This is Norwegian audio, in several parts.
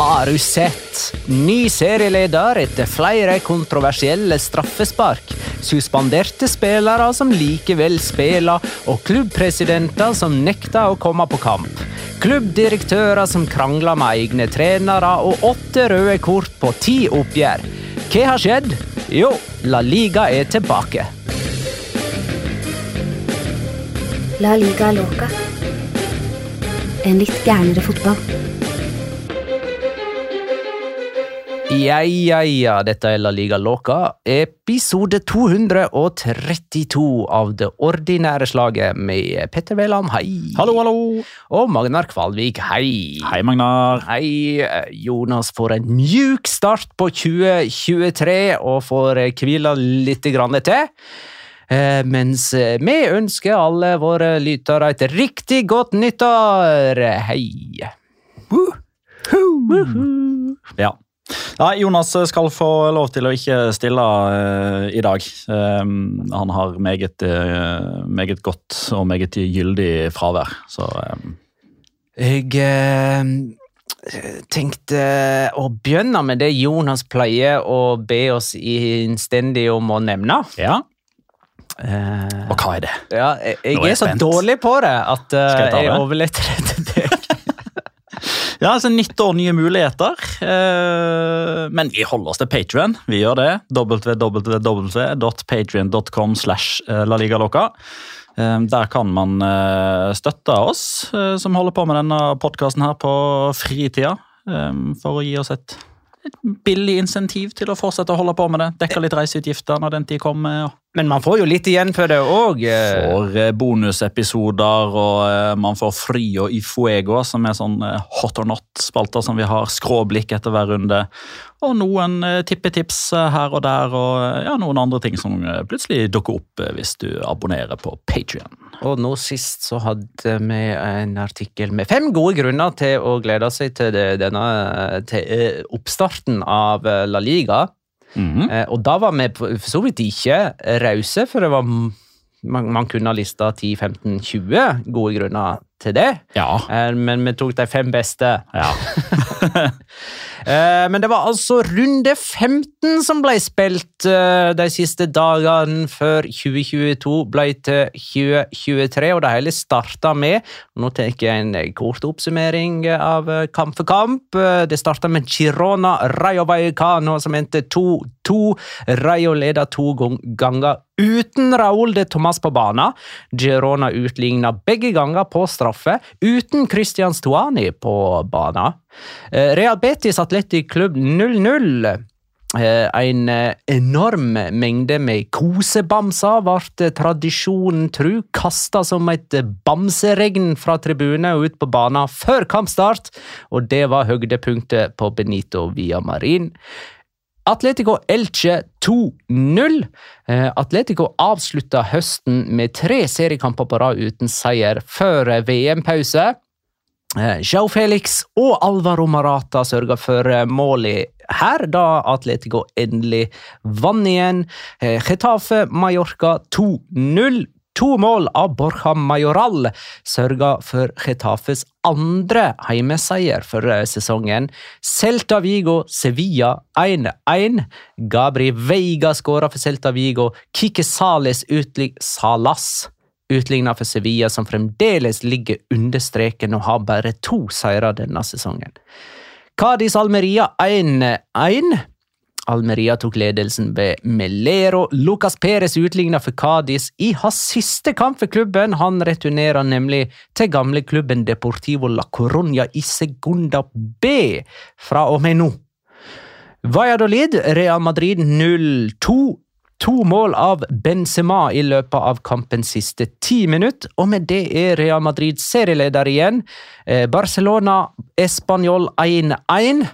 Har du sett? Ny serieleder etter flere kontroversielle straffespark. Suspenderte spillere som likevel spiller, og klubbpresidenter som nekter å komme på kamp. Klubbdirektører som krangler med egne trenere, og åtte røde kort på ti oppgjør. Hva har skjedd? Jo, La Liga er tilbake. La liga loca. En litt gærnere fotball. Ja, ja, ja, dette er La Liga Loca, episode 232 av det ordinære slaget med Petter Wæland, hei. Hallo, hallo! Og Magnar Kvalvik, hei. Hei, Magnar. Hei, Jonas får en mjuk start på 2023 og får eh, hvile litt grann til. Eh, Mens eh, vi ønsker alle våre lyttere et riktig godt nyttår. Hei. Ja. Nei, Jonas skal få lov til å ikke stille uh, i dag. Um, han har meget, uh, meget godt og meget gyldig fravær, så um. Jeg uh, tenkte å begynne med det Jonas pleier å be oss innstendig om å nevne. ja. Og hva er det? ja, jeg, er jeg jeg er så spent. dårlig på det at jeg jeg det? overlater det til deg. Ja, altså Nytt år, nye muligheter. Eh, men vi holder oss til Patrion. Vi gjør det. www.patrion.com eh. Eh, Der kan man støtte oss som holder på med denne podkasten her på fritida. For å gi oss et billig insentiv til å fortsette å holde på med det. Dekke litt reiseutgifter når den tid kommer. Ja. Men man får jo litt igjen for det òg. Får eh, bonusepisoder, og eh, man får Frio i Fuego, som er sånn eh, hot or not-spalter som vi har. Skråblikk etter hver runde. Og noen eh, tippetips eh, her og der, og eh, ja, noen andre ting som eh, plutselig dukker opp eh, hvis du abonnerer på Patrion. Og nå sist så hadde vi en artikkel med fem gode grunner til å glede seg til, denne, til eh, oppstarten av eh, La Liga. Eh, Og da var vi for så vidt ikke rause, for det var man, man kunne ha lista 10-15-20 gode grunner til det. Ja. Eh, Men vi tok de fem beste. ja. Eh, Men det var altså runde 15 som ble spilt eh, de siste dagene før 2022 ble til 2023, og det hele starta med Nå tar jeg en kort oppsummering av eh, kamp for kamp. Det starta med Girona Rayo Vallecano, som endte 2-2. Rayo leda to ganger uten Raúl de Thomas på banen. Girona utligna begge ganger på straffe, uten Christian Stuani på banen. Eh, Real Betis Atletic Klubb 0-0. Eh, En eh, enorm mengde med kosebamser ble tradisjonen tru kasta som et bamseregn fra tribunen og ut på banen før kampstart, og det var høydepunktet på Benito via Marin. Atletico Elche 2-0. Eh, Atletico avslutta høsten med tre seriekamper på rad uten seier før VM-pause. Eh, Joe Felix og Alvaro Marata sørga for eh, målet her, da Atletico endelig vant igjen. Eh, Getafe Mallorca 2-0. To mål av Borja Majoral sørga for Getafes andre heimeseier for sesongen. Celta Vigo Sevilla 1-1. Gabri Veiga skåra for Celta Vigo. Kike Sales utlig Salas utligna for Sevilla, som fremdeles ligger under streken og har bare to seire denne sesongen. Cádiz Almeria 1-1. Almeria tok ledelsen ved Melero. Lucas Perez utligna for Cádiz i hans siste kamp for klubben. Han returnerer nemlig til gamleklubben Deportivo La Coruña i Segunda B fra og med nå. Valladolid, Real Madrid 0-2. To mål av Benzema i løpet av kampens siste ti minutter, og med det er Real Madrid serieleder igjen. Eh, Barcelona Español 1-1.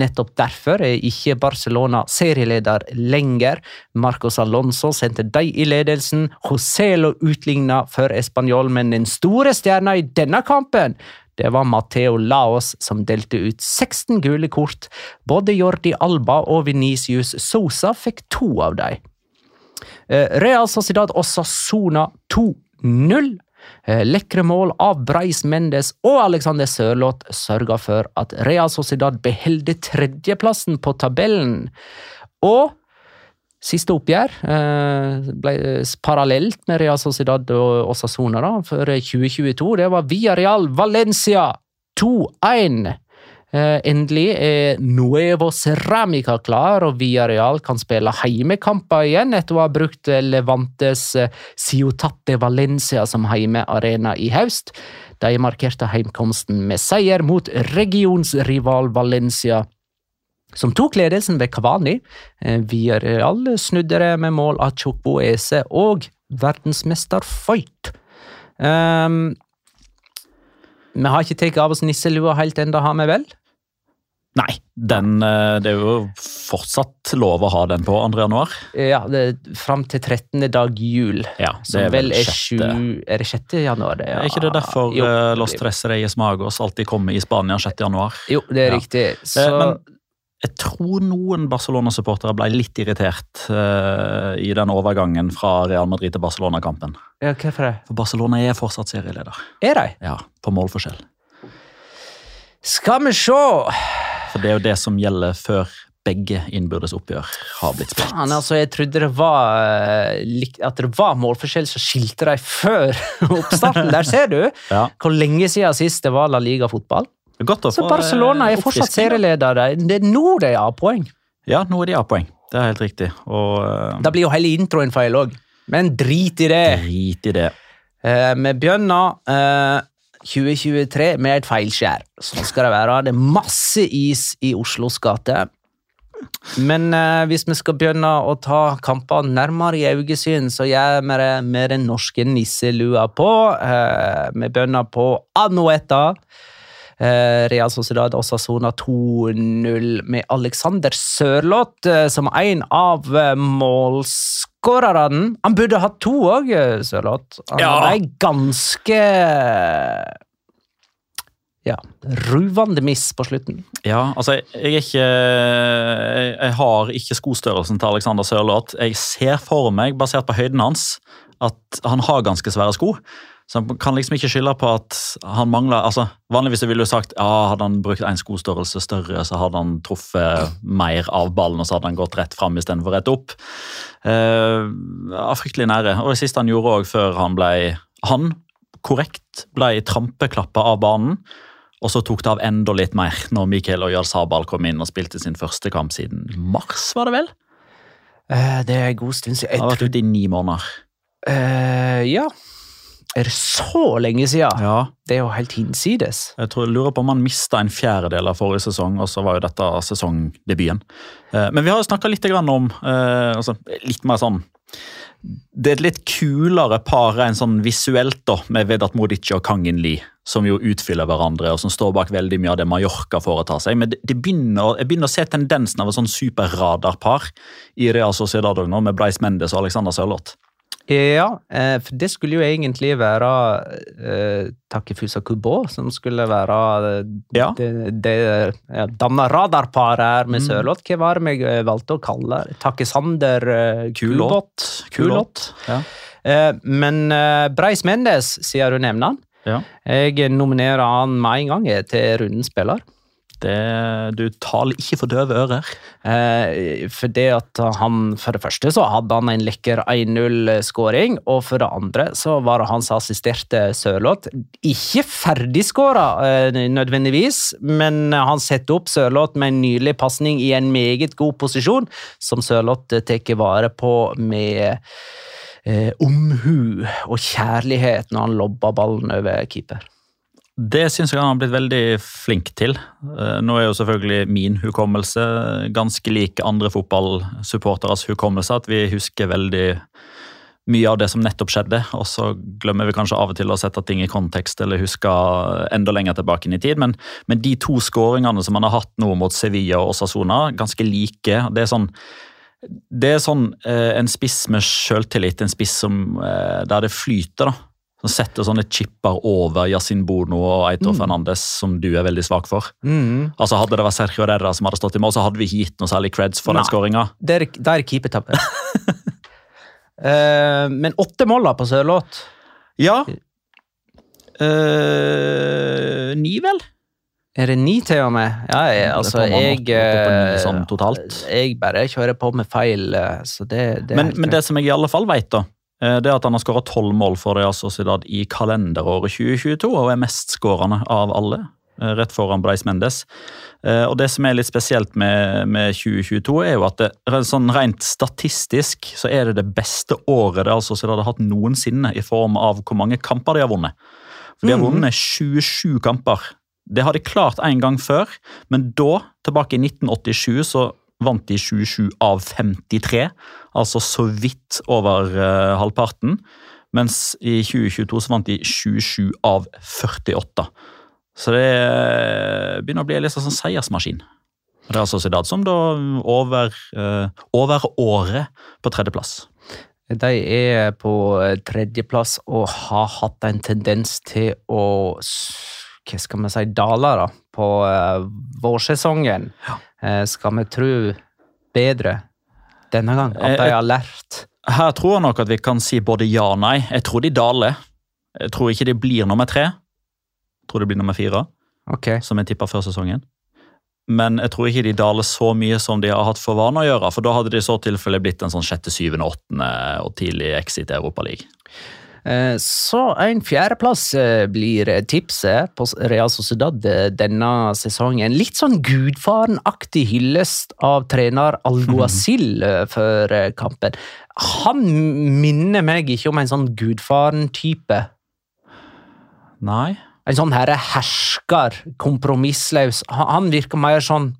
Nettopp derfor er ikke Barcelona serieleder lenger. Marcos Alonso sendte dem i ledelsen. Joselo utligna for Español, men den store stjerna i denne kampen det var Mateo Laos som delte ut 16 gule kort. Både Jordi Alba og Venicius Sosa fikk to av dem. Eh, Real Sociedad og Sassona 2-0. Eh, Lekre mål av Breis Mendes og Alexander Sørloth sørga for at Real Sociedad beholder tredjeplassen på tabellen. Og siste oppgjør eh, ble parallelt med Real Sociedad og Osasona da, for 2022. Det var Via Real Valencia 2-1. Eh, endelig er Nuevo Ceramica klar, og Villarreal kan spille heimekamper igjen etter å ha brukt Levantes eh, Ciutate Valencia som heimearena i høst. De markerte heimkomsten med seier mot regionsrival Valencia, som tok ledelsen ved Cavani. Eh, Villarreal snudde det med mål av Chokboese og verdensmester Foyt. Um, vi har ikke tatt av oss nisselua helt ennå, har vi vel? Nei, den, eh, det er jo fortsatt lov å ha den på 2. januar. Ja, det er fram til 13. dag jul. Ja, det Som vel er 7. Er det 6. januar? Det, ja. Er ikke det derfor Jo, eh, Los Tres Reyes Magos alltid kommer i Spania 6. januar? Jo, det er Ja. riktig. Så Eh, Men jeg tror noen Barcelona-supportere ble litt irritert uh, i den overgangen fra Real Madrid til Barcelona-kampen. ja, Hvorfor det? For Barcelona er fortsatt serieleder. Er de? Ja, på målforskjell. Skal vi se! For det er jo det som gjelder før begge innbyrdes oppgjør har blitt spilt. Faen, altså, jeg trodde det var eh, at det var målforskjell som skilte dem før oppstarten. Der ser du Ja. hvor lenge siden sist det var La Liga-fotball. Godt å Så Barcelona eh, er fortsatt oppfriskning, da. serieleder. Det er nå de har poeng. Ja, nå er de av poeng. Det er helt riktig. Og uh... Da blir jo hele introen feil òg. Men drit i det. drit i det. Uh, vi begynner uh, 2023 med et feilskjær. Sånn skal det være. Det er masse is i Oslos gate. Men uh, hvis vi skal begynne å ta kampene nærmere i øyesyn, så gjør vi det med den norske nisselua på. Eh, vi begynner på Anueta. Eh, Real Sociedad Osasona 2-0 med Alexander Sørloth eh, som en av eh, målskårerne. Han burde hatt to òg, Sørloth. Han Ja. er ganske ja, ruvende miss på slutten. Ja, altså, jeg ikke jeg har ikke skostørrelsen til Alexander Sørloth. Jeg ser for meg, basert på høyden hans, at han har ganske svære sko. Så han kan liksom ikke skylde på at han mangler altså Vanligvis ville du sagt ja, hadde han brukt én skostørrelse større, så hadde han truffet mer av ballen, og så hadde han gått rett fram istedenfor rett opp. Uh, ja, fryktelig nære. Og det siste han gjorde òg før han ble Han korrekt ble trampeklappa av banen. Og så tok det av enda litt mer når Mikael Oyal Sabal kom inn og spilte sin første kamp siden mars, var det vel? Uh, det er en god stund siden. Han har vært ute i ni måneder. Uh, ja. Er det så lenge siden? Ja, Det er jo helt hinsides. jeg tror jeg lurer på om han mista en fjerdedel av forrige sesong, og så var jo dette sesongdebuten. Eh, Men vi har jo snakka litt om eh, altså, Litt mer sånn Det er et litt kulere par enn sånn visuelt, da, med Vedat Modic og Kangin Lee, som jo utfyller hverandre, og som står bak veldig mye av det Mallorca foretar seg. Men det, det begynner, jeg begynner å se tendensen av et sånn superradarpar i Real Sociedad nå, med Breis Mendes og Alexander Sørloth. Ja, eh, for det skulle jo egentlig være eh, Takefusa Kubo som skulle være eh, Ja. det, det ja, danna radarparet her med Mm. Sørloth. Hva var det jeg valgte å kalle? Takesander eh, Kulot. Kulot. Ja. Eh, men eh, Breis Mendes, siden du nevner han, Ja. jeg nominerer han med en gang til rundens spiller. Det, du taler ikke for døve ører. Eh, for det at han For det første så hadde han en lekker 1-0-skåring, og for det andre så var det hans assisterte Sørloth. Ikke ferdigskåra eh, nødvendigvis, men han setter opp Sørloth med en nylig pasning i en meget god posisjon, som Sørloth tar vare på med eh, omhu og kjærlighet når han lobber ballen over keeper. Det syns jeg han har blitt veldig flink til. Eh, Nå er jo selvfølgelig min hukommelse ganske lik andre fotballsupporteres hukommelse, at vi husker veldig mye av det som nettopp skjedde, og så glemmer vi kanskje av og til å sette ting i kontekst eller huske enda lenger tilbake inn i tid. Men, men de to skåringene som han har hatt nå mot Sevilla og Sasona, ganske like. Det er sånn det er sånn eh, en spiss med sjøltillit, en spiss som, eh, der det flyter. da. Som setter sånne chipper over Yasin Bono og Eitor Fernandes, som du er veldig svak for. Altså Hadde det vært Sergio Herrera som hadde stått i mål, så hadde vi ikke gitt noe særlig creds for Nei. den skåringa. Der, der er keepertabbe. Eh, men åtte mål på Sørloth. Ja. Uh, ni, vel? Er det ni til og med? Ja, jeg, altså, jeg ni eh, sånn. Jeg bare kjører på med feil, så det, det Men, men det som jeg i alle fall vet, da, det er at han har skåra tolv mål for Real Sociedad i kalenderåret 2022, og er mestskårende av alle. eh, Rett foran Breis Mendes. Eh, Og Det som er litt spesielt med, med 2022, er jo at det, sånn rent statistisk så er det det beste året Real Sociedad har hatt noensinne i form av hvor mange kamper de har vunnet. For De har vunnet 27 kamper. Det har de klart en gang før, men da, tilbake i 1987, så vant de 27 av 53. Altså så vidt over eh, halvparten. Mens i 2022 så vant de 27 av 48. Så det eh, begynner å bli en litt sånn seiersmaskin. Det er altså Sociedad som da over, eh, over året på tredjeplass. De er på tredjeplass og har hatt en tendens til å hva skal vi si, dale da, på vårsesongen. Ja. skal vi tro bedre denne gang? At de Eh, har lært? Her tror jeg nok at vi kan si både ja og nei. Jeg tror de daler. Jeg tror ikke de blir nummer tre. Jeg tror de blir nummer fire. Ok. som jeg tippa før sesongen. Men jeg tror ikke de daler så mye som de har hatt for vane å gjøre. For da hadde de i så tilfelle blitt en sånn sjette, syvende, åttende og tidlig exit i Europaligaen. Eh, Så en fjerdeplass eh, blir tipset på Real Sociedad eh, denne sesongen. Litt sånn gudfaren-aktig hyllest av trener Alguacil før kampen. Han minner meg ikke om en sånn gudfaren-type. Nei. En sånn herre hersker, kompromissløs. Han, han virker mer sånn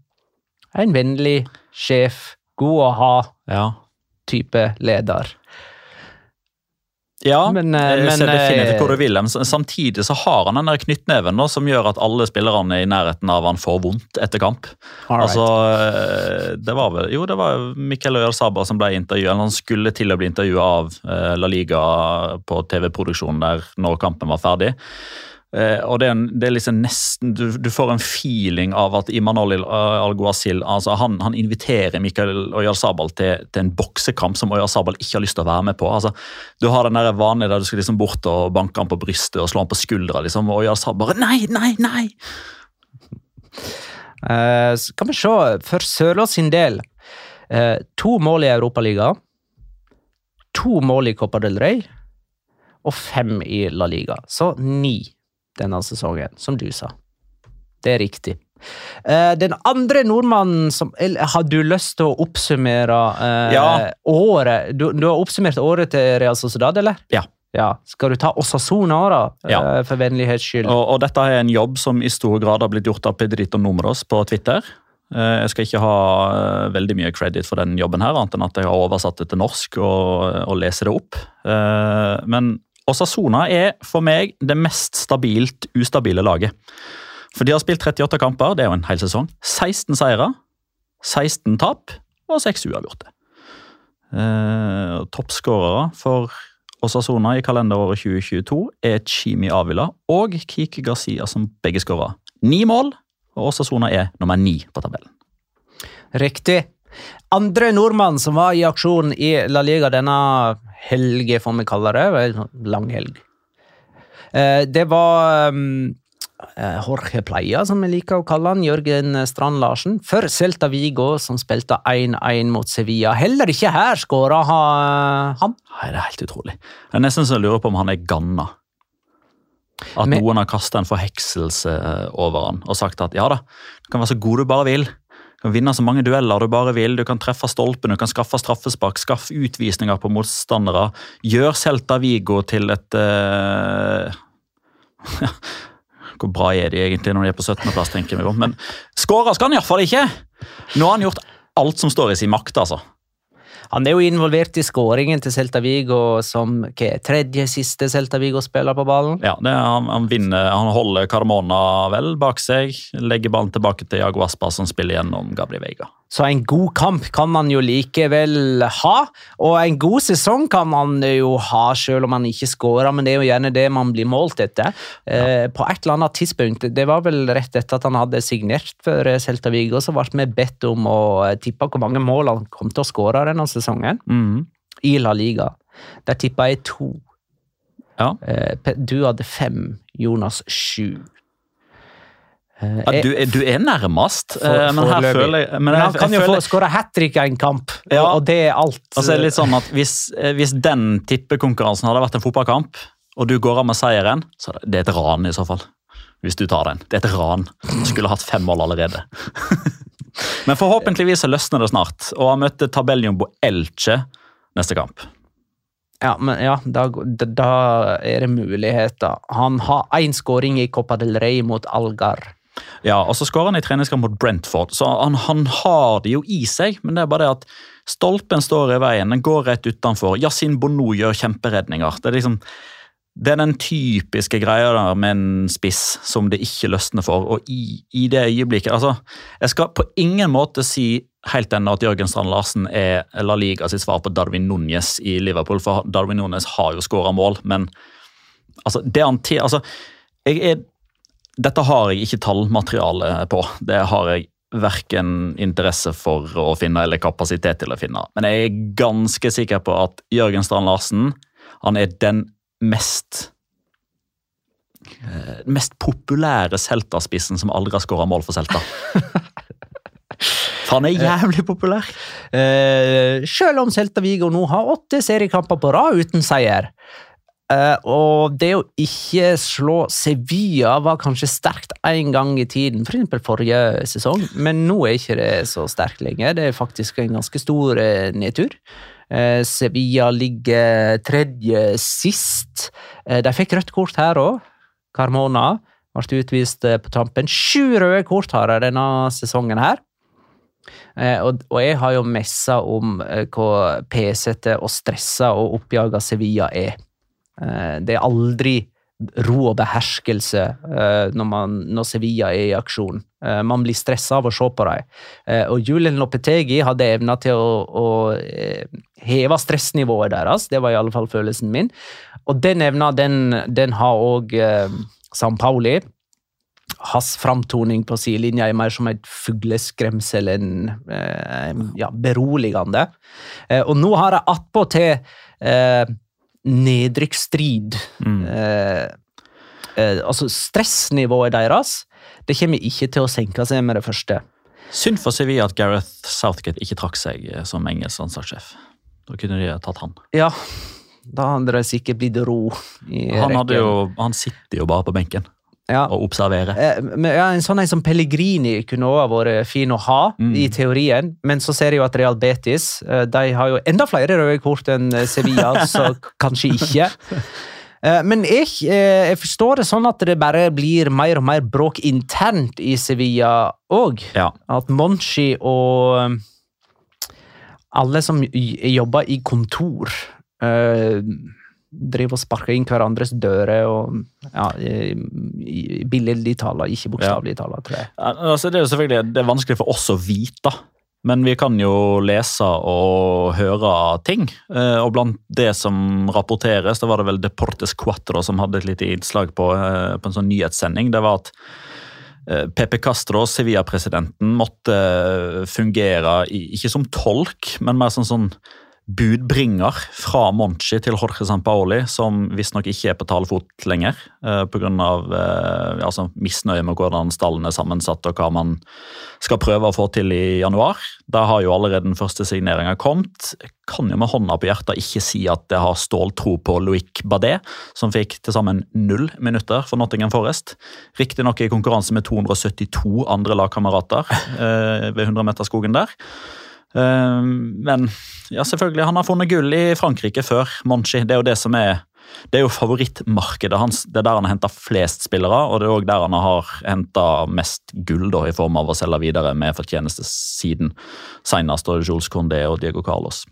en vennlig sjef, god å ha-type Ja. leder. Ja, Men, eh, jeg men, ser definitivt eh, hvor du vil. Samtidig så har han den der knyttneven da, som gjør at alle spillerne i nærheten av han får vondt etter kamp. Alright. Altså, eh, det var vel, Jo, det var Miquel Øyal Sabra som ble intervjuet. eller Han skulle til å bli intervjua av eh, La Liga på TV-produksjonen der når kampen var ferdig. Eh, og det er, en, det er liksom nesten du, du, får en feeling av at Imanol Alguazil altså han, han inviterer Mikael Oyarzabal til, til en boksekamp som Oyarzabal ikke har lyst til å være med på. altså Du har den der vanlige der du skal liksom bort og banke han på brystet og slå han på skuldra. liksom, og Oyarzabal bare nei, nei, nei! Uh, skal vi se, for Sørloth sin del uh, To mål i Europaligaen. To mål i Copa del Rey. Og fem i La Liga. Så ni denne sesongen, som du sa. Det er riktig. Uh, den andre nordmannen som Har du lyst til å oppsummere uh, ja. året? Du, du, har oppsummert året til Real Sociedad, eller? Ja. ja. Skal du ta Osasona, da? Ja. Uh, for vennlighets skyld. Og, og, dette er en jobb som i stor grad har blitt gjort av Pedrito Numros på Twitter. Jeg skal ikke ha veldig mye credit for den jobben, her, annet enn at jeg har oversatt det til norsk og, og leser det opp. Men Osasona er for meg det mest stabilt ustabile laget. For de har spilt 38 kamper, det er jo en hel sesong. 16 seire, 16 tap og 6 uavgjorte. Eh, Toppskårere for Osasona i kalenderåret 2022 er Chimi Avila og Kiki Garcia, som begge skåra ni mål. Og Osasona er nummer ni på tabellen. Riktig. Andre nordmann som var i aksjon i La Liga denne helge, får vi kalle det. Lang helg. Eh, det var um, Jorge Pleia, som vi liker å kalle han, Jørgen Strand Larsen, for Celta Vigo, som spilte 1-1 mot Sevilla. Heller ikke her skåra han. Nei, det er helt utrolig. Jeg er nesten så jeg lurer på om han er ganna. At Men, noen har kasta en forhekselse over han og sagt at ja da, du kan være så god du bare vil. Kan vinne så mange dueller du bare vil, du kan treffe stolpen, du kan skaffe straffespark, skaffe utvisninger på motstandere. Gjør Celta Vigo til et uh... Hvor bra er de egentlig når de er på 17.-plass, tenker vi på. Men skåra skal han iallfall ikke! Nå har han gjort alt som står i sin makt, altså. Han er jo involvert i skåringen til Celta Vigo som hva, tredje siste Celta Vigo-spiller på ballen. Ja, er, han, han, vinner, han holder Carmona vel bak seg. Legger ballen tilbake til Jago Aspa, som spiller gjennom Gabri Veiga. Så en god kamp kan man jo likevel ha, og en god sesong kan man jo ha selv om man ikke skårer, men det er jo gjerne det man blir målt etter. Ja. Eh, på et eller annet tidspunkt, det var vel rett etter at han hadde signert for Celta Vigo, så ble vi bedt om å tippe hvor mange mål han kom til å skåre denne sesongen mm. i La Liga. Der tippa jeg to. Ja. Eh, du hadde fem, Jonas sju. Ja, du, du, er nærmest, for, eh, men her føler jeg Men, han kan jo få skåre hat trick i en kamp, ja, og det er alt. Altså, det er litt sånn at hvis, eh, hvis den tippekonkurransen hadde vært en fotballkamp, og du går av med seieren, så er det et ran i så fall. Hvis du tar den. Det er et ran. Du skulle hatt fem mål allerede. men forhåpentligvis løsner det snart, og han møter tabelljumbo Elche neste kamp. Ja, men ja, da, da er det muligheter. Han har én skåring i Copa del Rey mot Algar. Ja, og så skårer han i treningskamp mot Brentford, så han, han, har det jo i seg. Men det er bare det at stolpen står i veien, den går rett utenfor. Yasin Bono gjør kjemperedninger. Det er liksom det er den typiske greia der med en spiss som det ikke løsner for. Og i, i det øyeblikket altså, Jeg skal på ingen måte si helt ennå at Jørgen Strand Larsen er La Liga sitt svar på Darwin Núñez i Liverpool, for Darwin Núñez har jo skåra mål, men altså, det han til, altså, jeg er dette har jeg ikke tallmateriale på. Det har jeg verken interesse for å finne eller kapasitet til å finne. Men jeg er ganske sikker på at Jørgen Strand Larsen han er den mest eh, mest populære Celta-spissen som aldri har skåra mål for Celta. For han er jævlig populær. Eh, selv om Celta Vigo nå har åtte seriekamper på rad uten seier, Uh, og det å ikke slå Sevilla var kanskje sterkt en gang i tiden, f.eks. For forrige sesong, men nå er ikke det så sterkt lenger. Det er faktisk en ganske stor uh, nedtur. Uh, Sevilla ligger tredje sist. de fikk rødt kort her òg. Carmona ble utvist på tampen. Sju røde kort har de denne sesongen her. Og, og, jeg har jo messa om hvor pesete og stressa og oppjaga Sevilla er. Eh, det er aldri ro og beherskelse eh, når, man, når Sevilla er i aksjon. Eh, man blir stressa av å se på dem. Og Julian Lopetegi hadde evna til å, å heve stressnivået deres. Det var i alle fall følelsen min. Og den evna, den, den har òg Pauli. Hans framtoning på sidelinja er mer som et fugleskremsel enn ja, beroligende. Og nå har jeg attpåtil eh, nedrykksstrid. Mm. Eh, eh, altså, stressnivået deres det kommer ikke til å senke seg med det første. Synd for Sevilla at Gareth Southgate ikke trakk seg eh, som engelsk landslagssjef. Da kunne de tatt han. Ja, da hadde det sikkert blitt ro i Han, rekken. jo, han sitter jo bare på benken ja. og observerer. Eh, ja, En sånn en som Pellegrini kunne også vært fin å ha, Mm. i teorien. Men så ser jeg jo at Real Betis eh, de har jo enda flere røde kort enn eh, Sevilla, så kanskje ikke. Men jeg, jeg forstår det sånn at det bare blir mer og mer bråk internt i Sevilla òg. Ja. At Monchi og alle som jobber i kontor driver og sparker inn hverandres dører og ja, taler, billedlig tale, ikke bokstavelig tror jeg. Altså, det er jo selvfølgelig det er vanskelig for oss å vite, men vi kan jo lese og høre ting. Eh, Og blant det som rapporteres, da var det vel Deportes Cuatro som hadde et lite innslag på, eh, på en sånn nyhetssending. Det var at eh, Pepe Castro, Sevilla-presidenten, måtte fungere ikke som tolk, men mer som sånn budbringer fra Monchi til Jorge Sampaoli, som visstnok ikke er på talefot lenger eh, pga. Eh, altså, misnøye med hvordan stallen er sammensatt og hva man skal prøve å få til i januar. Der har jo allerede den første signeringa kommet. Kan jo med hånda på hjertet ikke si at jeg har ståltro på Loic Badet, som fikk til sammen null minutter for Nottingham Forest. Riktignok i konkurranse med 272 andre lagkamerater eh, ved 100-meterskogen der. Eh, Men ja, selvfølgelig, han har funnet gull i Frankrike før Monchi. Det er jo det som er det er jo favorittmarkedet hans. Det er der han har henta flest spillere, og det er òg der han har henta mest gull da, i form av å selge videre med fortjeneste siden senest Jules Condé og Diego Carlos.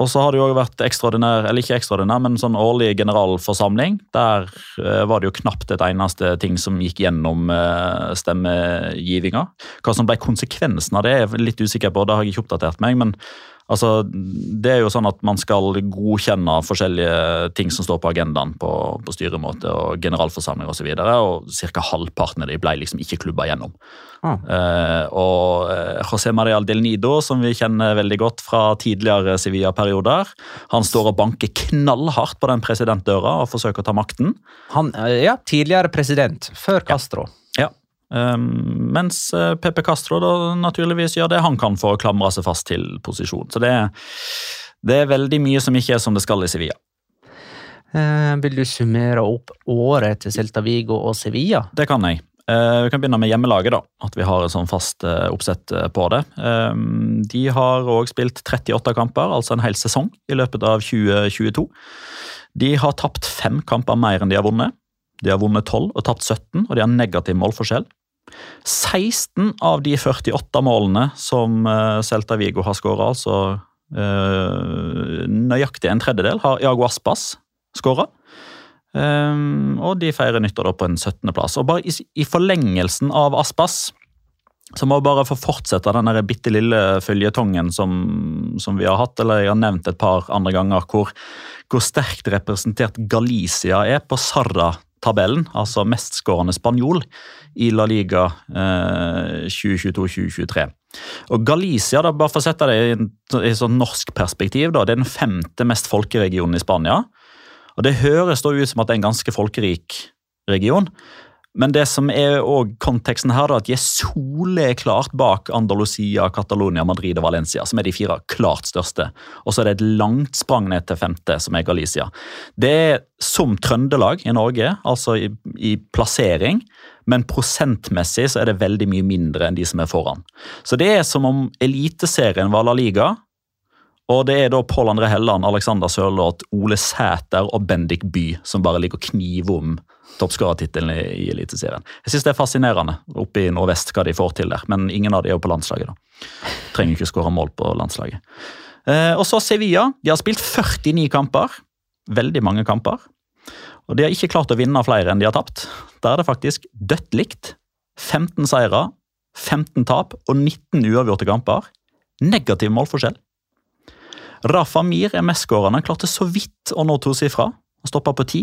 Og så har det jo også vært ekstraordinær, eller ikke ekstraordinær, men sånn årlig generalforsamling. Der eh, var det jo knapt et eneste ting som gikk gjennom eh, stemmegivinga. Hva som ble konsekvensen av det, er jeg litt usikker på, det har jeg ikke oppdatert meg. men altså, Det er jo sånn at man skal godkjenne forskjellige ting som står på agendaen på, på styremåte og generalforsamling osv., og, så og ca. halvparten av de ble liksom ikke klubba gjennom. Ah. Eh, og eh, José María Del Nido, som vi kjenner veldig godt fra tidligere Sevilla-perioder, han står og banker knallhardt på den presidentdøra og forsøker å ta makten. Han, eh, ja, tidligere president, før Castro. Ja. Um, mens eh, Pepe Castro da naturligvis gjør det han kan for å klamre seg fast til posisjon. Så det, det er veldig mye som ikke er som det skal i Sevilla. Eh, vil du summere opp året til Celta Vigo og Sevilla? Det kan jeg. Eh, vi kan begynne med hjemmelaget, da. At vi har et sånn fast eh, oppsett på det. Um, de har òg spilt 38 kamper, altså en hel sesong, i løpet av 2022. De har tapt fem kamper mer enn de har vunnet. De har vunnet 12 og tapt 17, og de har negativ målforskjell. 16 av de 48 målene som eh, Celta Vigo har skåra, altså eh, nøyaktig en tredjedel, har Iago Aspas skåra. Um, og de feirer nyttår da på en 17.-plass. Og bare i, forlengelsen av Aspas så må vi bare få fortsette den bitte lille føljetongen som, som vi har hatt, eller jeg har nevnt et par andre ganger, hvor, hvor sterkt representert Galicia er på Sarra-tabellen, altså mestskårende spanjol i La Liga eh, 2022-2023. Og Galicia, da, bare for å sette det i, i sånn norsk perspektiv, da, det er den femte mest folkeregionen i Spania. Og Det høres da ut som at det er en ganske folkerik region, men det som er også konteksten her, da, at de er soleklart bak Andalusia, Catalonia, Madrid og Valencia, som er de fire klart største. Og så er det et langt sprang ned til femte, som er Galicia. Det er som Trøndelag i Norge, altså i, i plassering, men prosentmessig så er det veldig mye mindre enn de som er foran. Så det er som om Eliteserien var La Liga, og det er da Pål André Helland, Alexander Sørloth, Ole Sæter og Bendik By som bare ligger og kniver om toppskårertittelen i, Eliteserien. Jeg synes det er fascinerende oppe i nordvest hva de får til der, men ingen av de er jo på landslaget. da. Trenger ikke skåre mål på landslaget. Eh, og så Sevilla. De har spilt 49 kamper. Veldig mange kamper. Og de har ikke klart å vinne flere enn de har tapt. Der er det faktisk dødt likt. 15 seire, 15 tap og 19 uavgjorte kamper. Negativ målforskjell. Rafa Mir er mestskårende, klarte så vidt å nå tosifra. Stoppa på ti.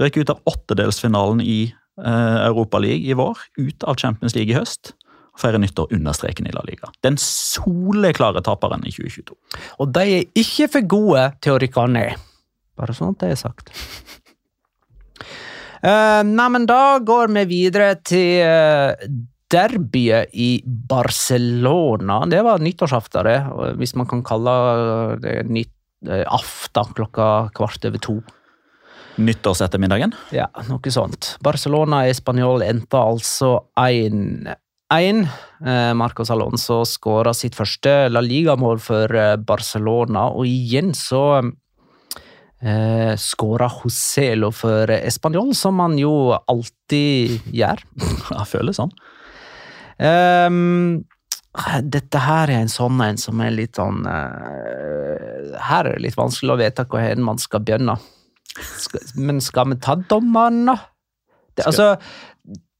Røk ut av åttedelsfinalen i eh, Europa League i vår. Ut av Champions League i høst. Feirer nyttår under streken i La Liga. Den soleklare taperen i 2022. Og de er ikke for gode til å rykke ned. Bare sånn at det er sagt. Uh, nei, men da går vi videre til uh, derbyet i Barcelona. Det var nyttårsaften, det, hvis man kan kalle det nytt, uh, aften klokka kvart over to. Nyttårsettermiddagen. Ja, noe sånt. Barcelona i Spanjol endte altså 1-1. Eh, Marcos Alonso skåra sitt første La Liga-mål for eh, Barcelona, og igjen så eh, skåra Joselo for Español, som han jo alltid gjør. Jeg føler sånn. Ehm, dette her er en sånn en som er litt sånn uh, Her er det litt vanskelig å vite hvor hen man skal begynne. Skal, men skal vi ta dommeren, da? Det, altså,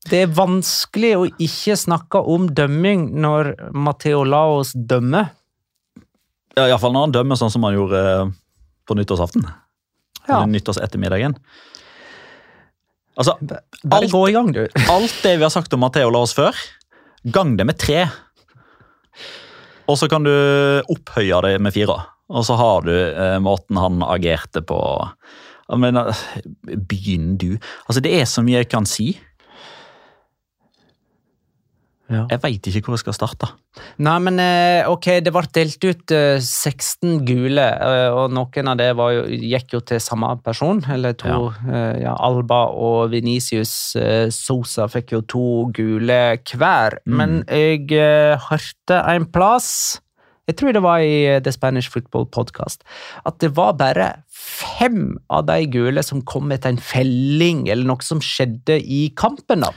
det er vanskelig å ikke snakke om dømming når Matheo Laos dømmer. Ja, Iallfall når han dømmer sånn som han gjorde eh, på nyttårsaften. Ja. Eller nyttårsettermiddagen. Altså, Bare alt, gå i gang, du. alt det vi har sagt om Matheo Laos før, gang det med tre. Og så kan du opphøye det med fire. Og så har du eh, måten han agerte på. Jeg mener, begynn du. Altså, det er så mye jeg kan si. Ja. Jeg veit ikke hvor jeg skal starte. Nei, men eh, ok, det ble delt ut eh, 16 gule, eh, og noen av det var jo, gikk jo til samme person, eller to. Ja. Ja. Alba og Venicius eh, Sosa fikk jo to gule hver. Men jeg eh, hørte en plass, jeg tror det var i eh, The Spanish Football Podcast, at det var bare fem av de gule som kom etter en felling, eller noe som skjedde i kampen. da.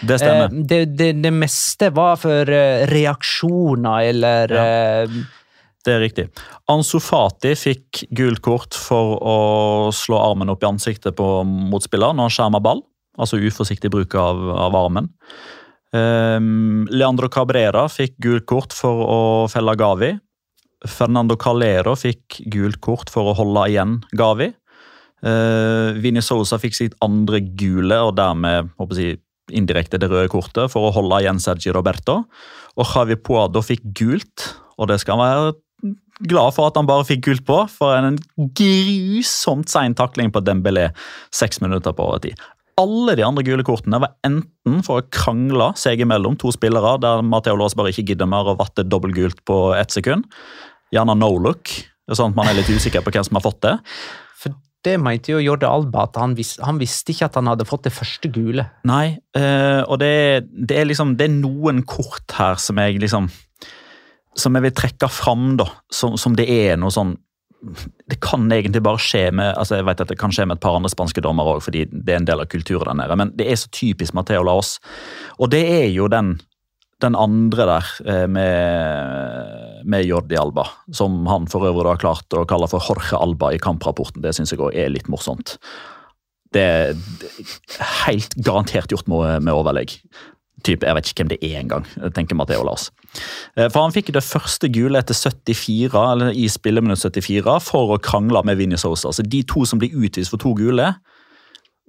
Det stemmer. Eh, det, det, det meste var for eh, reaksjoner eller eh, Det er riktig. Ansu Fati fikk gult kort for å slå armen opp i ansiktet på motspiller når han skjermer ball. Altså uforsiktig bruk av, av armen. Ehm, Leandro Cabrera fikk gult kort for å felle Gavi. Fernando Calero fikk gult kort for å holde igjen Gavi. Uh, Vini Sousa fikk sitt andre gule, og dermed jeg, indirekte det røde kortet, for å holde igjen Sergi Roberto. Og Javi Puado fikk gult, og det skal han være glad for at han bare fikk gult på, for en grusomt sein takling på Dembélé seks minutter på overtid. Alle de andre gule kortene var enten for å krangle seg imellom to spillere, der Matheo Laas bare ikke gidder mer å vatte dobbeltgult på ett sekund. Gjerne no look, sånn at man er litt usikker på hvem som har fått det. For det mente jo Jordi Alba, at han, vis, han visste ikke at han hadde fått det første gule. Nei, øh, og det, det er liksom Det er noen kort her som jeg liksom Som jeg vil trekke fram, da. Som, som det er noe sånn Det kan egentlig bare skje med altså jeg vet at det kan skje med et par andre spanske dommere òg, fordi det er en del av kulturen der nede, men det er så typisk Mateo Laos. Og det er jo den, den andre der eh, med, med Jordi Alba, som han for øvrig har klart å kalle for Jorge Alba i kamprapporten. Det syns jeg òg er litt morsomt. Det er helt garantert gjort med, med overlegg. Typ, jeg vet ikke hvem det er engang, tenker Matheo Lars. Eh, For han fikk det første gule etter 74, eller i spilleminutt 74 for å krangle med Vinnie Sosa. Så de to som blir utvist for to gule,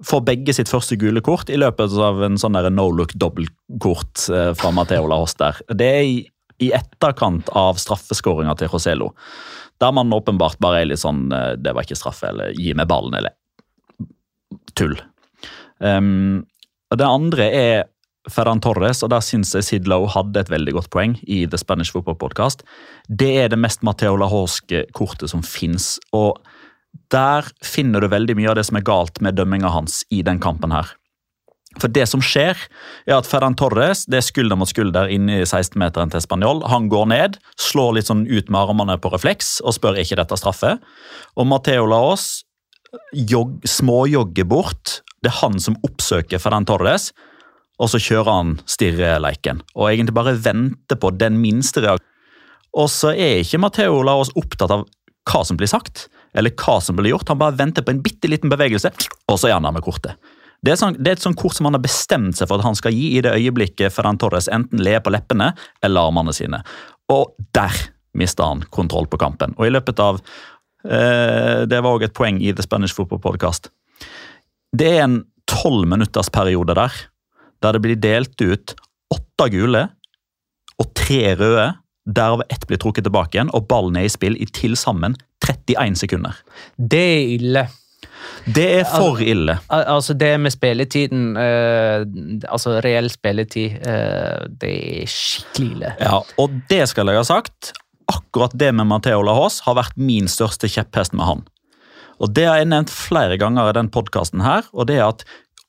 får begge sitt første gule kort i løpet av en sånn der no look dobbeltkort eh, fra Matheo Lahos der. Det er i, i etterkant av straffeskåringa til Joselo. Der man åpenbart bare er litt sånn eh, Det var ikke straffe, eller gi meg ballen, eller tull. Um, og det andre er Ferran Torres, og der syns jeg Sidlow hadde et veldig godt poeng i The Spanish Football Podcast. Det er det mest Mateo Lahorske kortet som fins, og der finner du veldig mye av det som er galt med dømminga hans i den kampen her. For det som skjer, er at Ferran Torres det er skulder mot skulder inne i 16-meteren til Spanjol. Han går ned, slår litt sånn ut med armene på refleks og spør ikke dette straffe. Og Mateo Laos jogg, småjogger bort. Det er han som oppsøker Ferran Torres, og så kjører han stirreleiken. Og egentlig bare venter på den minste reaksjonen. Og så er ikke Matheo Laos opptatt av hva som blir sagt, eller hva som blir gjort. Han bare venter på en bitte liten bevegelse, og så er han der med kortet. Det er, sånn, det er et sånt kort som han har bestemt seg for at han skal gi i det øyeblikket Ferran Torres enten ler på leppene eller armene sine. Og der mister han kontroll på kampen. Og i løpet av eh, Det var òg et poeng i The Spanish Football Podcast. Det er en tolvminuttersperiode der, der det blir delt ut åtte gule og tre røde, derav ett blir trukket tilbake igjen, og ballen er i spill i til sammen 31 sekunder. Det er ille. Det er for ille. Al altså det med spilletiden, eh, altså reell spilletid, eh, det er skikkelig ille. Ja, og det skal jeg ha sagt. Akkurat det med Matheo Lahos har vært min største kjepphest med han. Og Det har jeg nevnt flere ganger i den podkasten og det er at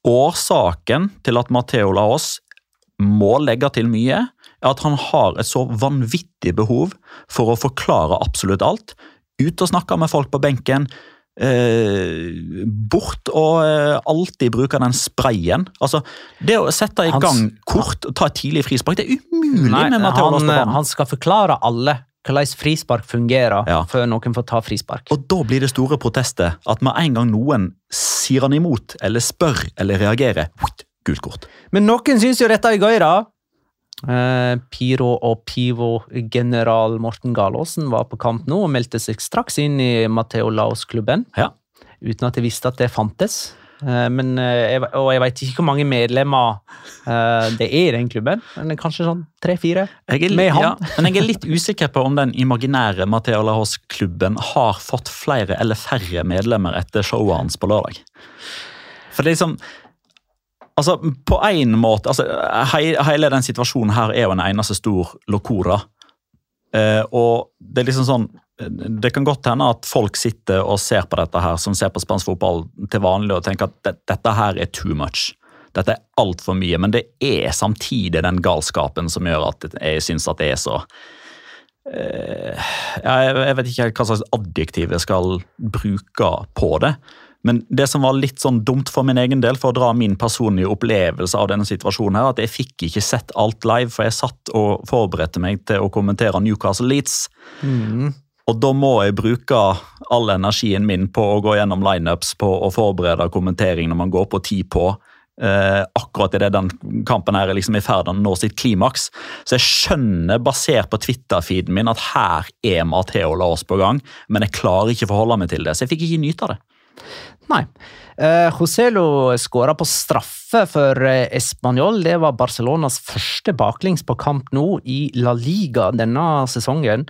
årsaken til at Matheo Laos må legge til mye, er at han har et så vanvittig behov for å forklare absolutt alt. Ut og snakke med folk på benken. Eh, bort og eh, alltid bruke den sprayen. Altså, Det å sette i Hans- gang kort og ta et tidlig frispark, det er umulig Nei, med Matheo Laos. på banen. han skal forklare alle hvordan frispark fungerer, Ja. før noen får ta frispark. Og da blir det store protester. at med en gang noen sier han imot, eller spør eller reagerer, gult kort. Men noen syns jo dette er gøy, da. Eh, Piro og Pivo-general Morten Galaasen var på kamp nå og meldte seg straks inn i Mateo Laos-klubben. Ja. Uten at jeg visste at det fantes. Eh, men, eh, og jeg vet ikke hvor mange medlemmer eh, det er i den klubben. Men kanskje sånn tre-fire. Med han. ja, men jeg er litt usikker på om den imaginære Matheo Lahos-klubben har fått flere eller færre medlemmer etter showet hans på lørdag. For det er liksom Altså, på en måte altså, Hele den situasjonen her er jo en eneste stor locora. Og det er liksom sånn Det kan godt hende at folk sitter og ser på dette her, som ser på spansk fotball til vanlig, og tenker at dette her er too much. Dette er altfor mye, men det er samtidig den galskapen som gjør at jeg syns at det er så eh, jeg, vet ikke hva slags adjektiv jeg skal bruke på det. Men det som var litt sånn dumt for min egen del, for å dra min personlige opplevelse av denne situasjonen, her, at jeg fikk ikke sett alt live, for jeg satt og forberedte meg til å kommentere Newcastle Leeds. Og da må jeg bruke all energien min på å gå gjennom lineups, på å forberede kommentering når man går på ti på. Eh, akkurat idet den kampen her er liksom i ferd med å nå sitt klimaks. Så jeg skjønner, basert på Twitter-feeden min, at her er Matheo Laos på gang, men jeg klarer ikke å forholde meg til det, så jeg fikk ikke nyte av det. Nei. Eh, Joselo skåra på straffe for eh, Español. Det var Barcelonas første baklengs på kamp nå i La Liga denne sesongen.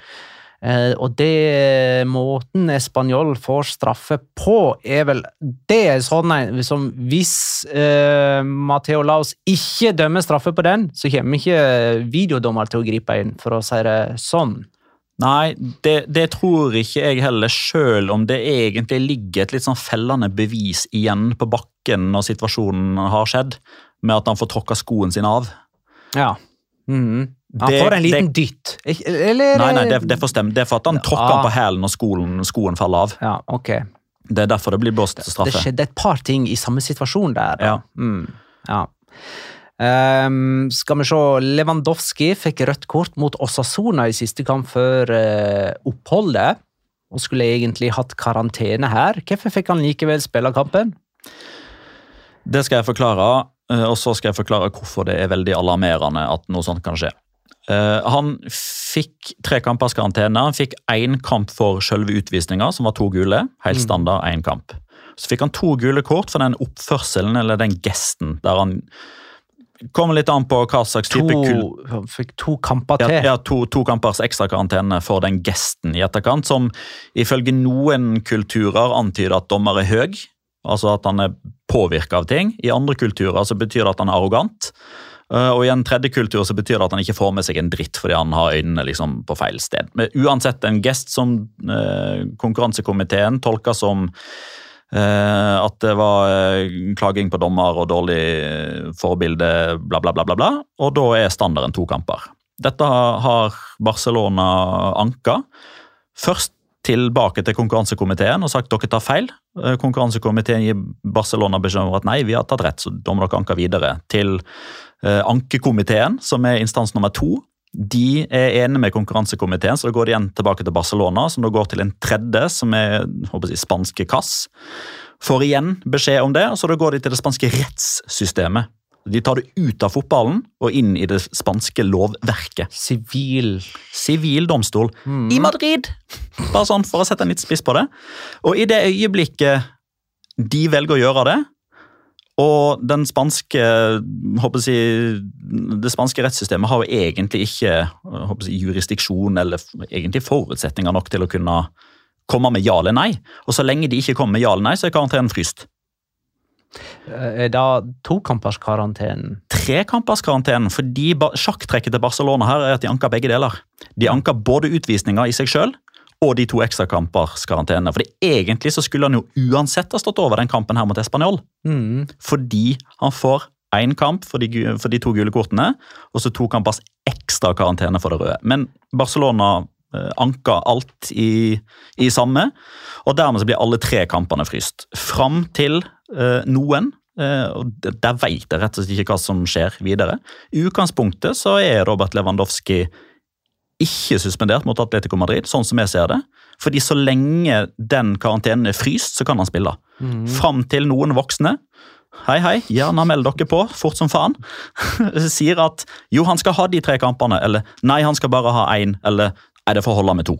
Eh, og det måten Español får straffe på, er vel Det er sånn som Hvis eh, Mateo Laos ikke dømmer straffe på den, så kommer ikke videodommer til å gripe inn, for å si det sånn. Nei, det, det tror ikke jeg heller, sjøl om det egentlig ligger et litt sånn fellende bevis igjen på bakken når situasjonen har skjedd, med at han får tråkka skoen sin av. Ja. Mhm. Han får en liten det- dytt. Eller Nei, nei, det, det får stemme. Det er for at han tråkker ah. han på hælen når skolen, skoen faller av. Ja, ok. Det er derfor det blir blåst straffe. Det skjedde et par ting i samme situasjon der. Da. Ja. Mm, ja. Um, skal vi se Lewandowski fikk rødt kort mot Osasona i siste kamp før uh, oppholdet. Og skulle egentlig hatt karantene her. Hvorfor fikk han likevel spille kampen? Det skal jeg forklare, eh, og så skal jeg forklare hvorfor det er veldig alarmerende at noe sånt kan skje. Eh, Han fikk tre kampers karantene. Han fikk én kamp for selve utvisninga, som var to gule. Helt standard én kamp. Så fikk han to gule kort for den oppførselen eller den gesten der han Kommer litt an på hva slags type to, han fikk to kamper til. ja to, to kampers ekstra karantene for den gesten i etterkant, som ifølge noen kulturer antyder at dommer er høy, altså at han er påvirka av ting. I andre kulturer så betyr det at han er arrogant. Eh, Og i en tredje kultur så betyr det at han ikke får med seg en dritt fordi han har øynene liksom på feil sted. Men uansett en gest som eh, konkurransekomiteen tolker som eh, at det var klaging på dommer og dårlig forbilde, bla, bla, bla, bla, bla. Og da er standarden to kamper. Dette har Barcelona anka. Først tilbake til konkurransekomiteen og sagt dere tar feil. Eh, Konkurransekomiteen gir Barcelona beskjed om at nei, vi har tatt rett, så da må dere anke videre til eh, ankekomiteen, som er instans nummer to. De er enige med konkurransekomiteen, så da går de igjen tilbake til Barcelona, som da går til en tredje, som er håper jeg, spanske Cass. Får igjen beskjed om det, og så da går de til det spanske rettssystemet. De tar det ut av fotballen og inn i det spanske lovverket. Sivil Sivil domstol i Madrid! Bare sånn for å sette en litt spiss på det. Og i det øyeblikket de velger å gjøre det, Og den spanske, håper jeg, det spanske rettssystemet har jo egentlig ikke jeg, jurisdiksjon eller egentlig forutsetninger nok til å kunne komme med ja eller nei. Og så lenge de ikke kommer med ja eller nei, så er karantenen fryst. Er det tokamperskarantenen? Trekamperskarantenen, fordi sjakktrekket til Barcelona her er at de anker begge deler. De anker både utvisninga i seg sjøl og de to ekstrakamperskarantene. For egentlig så skulle han jo uansett ha stått over den kampen her mot Español. Mm. Fordi han får én kamp for de, for de to gule kortene, og så to kampers ekstra karantene for det røde. Men Barcelona eh, anka alt i, i samme, og dermed så blir alle tre kampene fryst. Fram til eh, noen. eh, og Der vet jeg rett og slett ikke hva som skjer videre. I utgangspunktet så er Robert Lewandowski ikke suspendert mot Atletico Madrid, sånn som jeg ser det. Fordi så lenge den karantenen er fryst, så kan han spille. Fram til noen voksne Hei, hei, gjerne meld dere på, fort som faen. Sier at jo, han skal ha de tre kampene, eller nei, han skal bare ha én, eller nei, det får holde med to.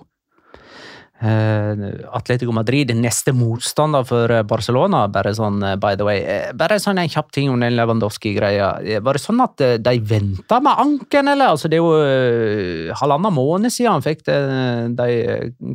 Eh, Atletico Madrid er neste motstander for eh, Barcelona. Bare sånn, eh, by the way. Bare sånn en kjapp ting om den Lewandowski-greia. Var det sånn at de venta med anken, eller? Altså, det er jo halvannen måned siden han fikk de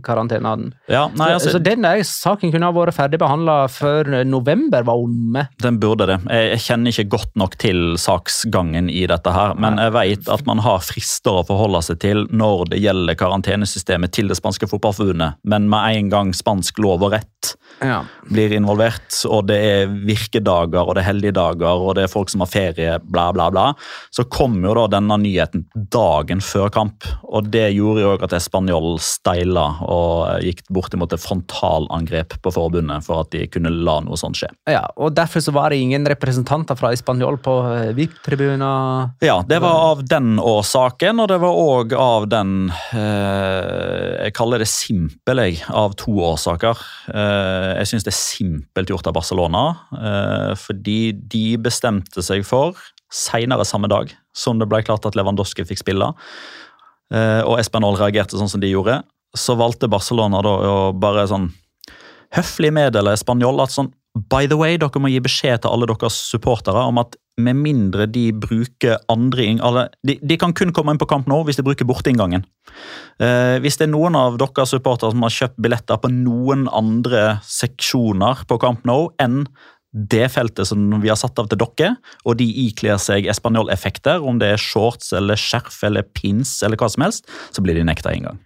karantenene. Ja, nei, så, altså, så den der saken kunne ha vært ferdigbehandla før november var omme. Den burde det. Jeg kjenner ikke godt nok til saksgangen i dette her, men jeg vet at man har frister å forholde seg til når det gjelder karantenesystemet til det spanske fotballforbundet, men med en gang spansk lov og rett Ja. blir involvert, og det er virkedager og det er helligdager og det er folk som har ferie, bla, bla, bla, så kom jo da denne nyheten dagen før kamp. Og det gjorde jo at Español steila og gikk bortimot et frontalangrep på forbundet for at de kunne la noe sånt skje. ja, og Derfor så var det ingen representanter fra Spanjol på eh, VIP-tribuner. Ja, det var av den årsaken, og det var òg av den eh, Jeg kaller det simpel, jeg, av to årsaker. Eh, jeg syns det er simpelt gjort av Barcelona, eh, fordi de bestemte seg for, seinere samme dag som det ble klart at Lewandowski fikk spille, eh, og Espanol reagerte sånn som de gjorde, så valgte Barcelona da å bare sånn høflig meddele Spanjol at sånn By the way, dere må gi beskjed til alle deres supportere om at med mindre de bruker andre eller, de, de kan kun komme inn på kamp nå hvis de bruker borteinngangen. Eh, hvis det er noen av deres supportere som har kjøpt billetter på noen andre seksjoner på Camp Nou enn det feltet som vi har satt av til dere, og de ikler seg espanjoleffekter, om det er shorts eller skjerf eller pins eller hva som helst, så blir de nekta inngang.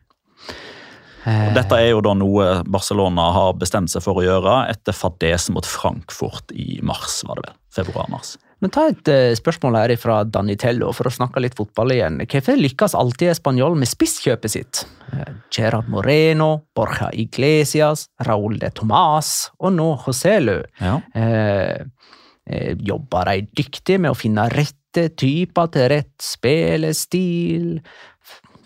Og Dette er jo da noe Barcelona har bestemt seg for å gjøre etter fadesen mot Frankfurt i mars, var det vel? Februar-mars. Men ta et eh, spørsmål her fra Danitello, for å snakke litt fotball igjen. Hvorfor lykkes alltid Spanjol med spisskjøpet sitt? Eh, Gerard Moreno, Borja Iglesias, Raúl de Tomàs og nå Joselu. Ja. Eh, eh, jobber de dyktig med å finne rette typer til rett spillestil,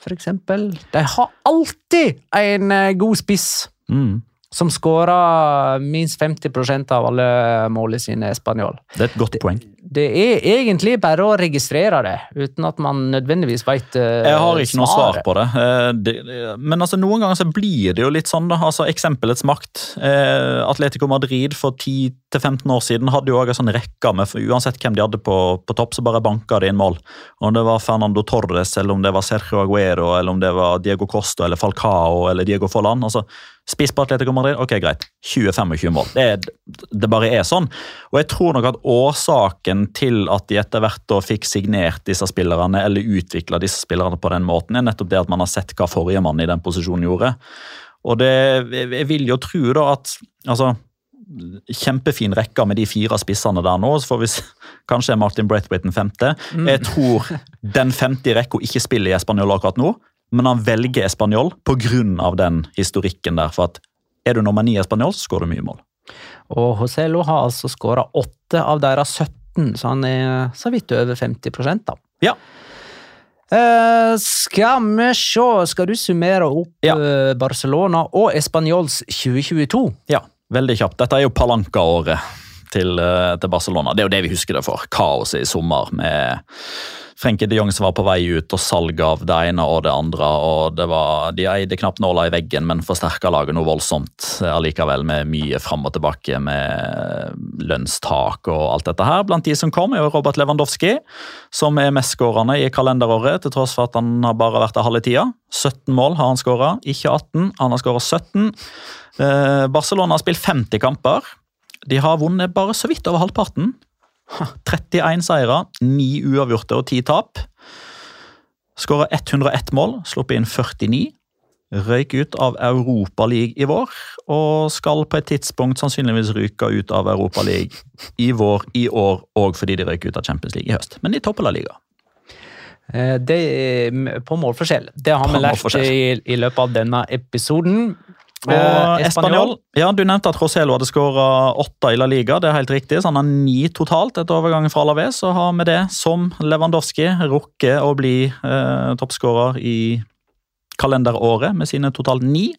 f- for eksempel? De har alltid en eh, god spiss Mm. som skårer minst 50% av alle målene sine i Spanjol. Det er et godt poeng. Det er egentlig bare å registrere det, uten at man nødvendigvis vet uh, Jeg har ikke noe svar på det. Uh, det. Men altså, noen ganger så blir det jo litt sånn. da. Altså, Eksempelets makt. Uh, Atletico Madrid for 10-15 år siden hadde jo også en sånn rekke med for Uansett hvem de hadde på, på topp, så bare banka det inn mål. Om det var Fernando Torres, eller om det var Sergio Aguero, eller om det var Diego Costa eller Falcao eller Diego Forlan. altså Spiss på Atletico Madrid, ok greit. 20-25 mål. Det, er, det bare er sånn. Og jeg tror nok at årsaken til at de etter hvert fikk signert disse spillerne, eller utvikla disse spillerne på den måten, er nettopp det at man har sett hva forrige mann i den posisjonen gjorde. Og det, jeg vil jo tro da at altså, Kjempefin rekke med de fire spissene der nå. Så får vi kanskje er Martin Braithwaite den femte. Jeg tror den femte i rekka ikke spiller i Español akkurat nå, men han velger Español pga. den historikken der. For at er du nummer ni i Español, så skårer du mye mål. Og Joselo har altså skåra åtte av deres 17, så han er så vidt over 50 da. Ja. Eh, skal vi se, skal du summere opp Ja. eh, Barcelona og Españols 2022? Ja, veldig kjapt. Dette er jo Palanca-året til, eh, til Barcelona. Det er jo det vi husker det for. Kaoset i sommer med Frenkie de Jong som var på vei ut, og salg av det ene og det andre. og det var, De eide knapt nåla i veggen, men forsterka laget noe voldsomt allikevel, med mye fram og tilbake med lønnstak og alt dette her. Blant de som kom, er jo Robert Lewandowski, som er mestskårende i kalenderåret, til tross for at han har bare vært der halve tida. 17 mål har han skåra, ikke 18. Han har skåra 17. Eh, Barcelona har spilt 50 kamper. De har vunnet bare så vidt over halvparten. 31 seire, 9 uavgjorte og 10 tap. Skåra 101 mål, sluppet inn 49. Røyk ut av Europaligaen i vår, og skal på et tidspunkt sannsynligvis ryke ut av Europaligaen i vår i år, og fordi de røyk ut av Champions League i høst. Men de topper La Liga. Eh, Det er på målforskjell. Det har På vi lært i, i løpet av denne episoden. Og Español ja, Du nevnte at Roselo hadde skåra åtte i La Liga. Det er helt riktig, så han har ni totalt etter overgangen fra Alaves. Og har med det, som Lewandowski, rukket å bli eh, toppskårer i kalenderåret med sine totalt ni.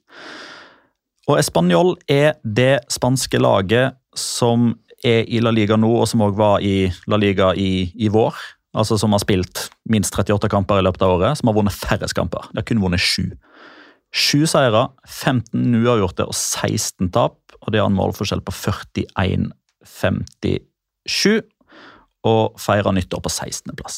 Og Español er det spanske laget som er i La Liga nå, og som òg var i La Liga i, i vår. Altså Som har spilt minst 38 kamper i løpet av året, som har vunnet færrest kamper. De har kun vunnet sju. Sju seire, 15 uavgjorte og 16 tap. Og det har en målforskjell på 41-57. Og feirer nyttår på 16.-plass.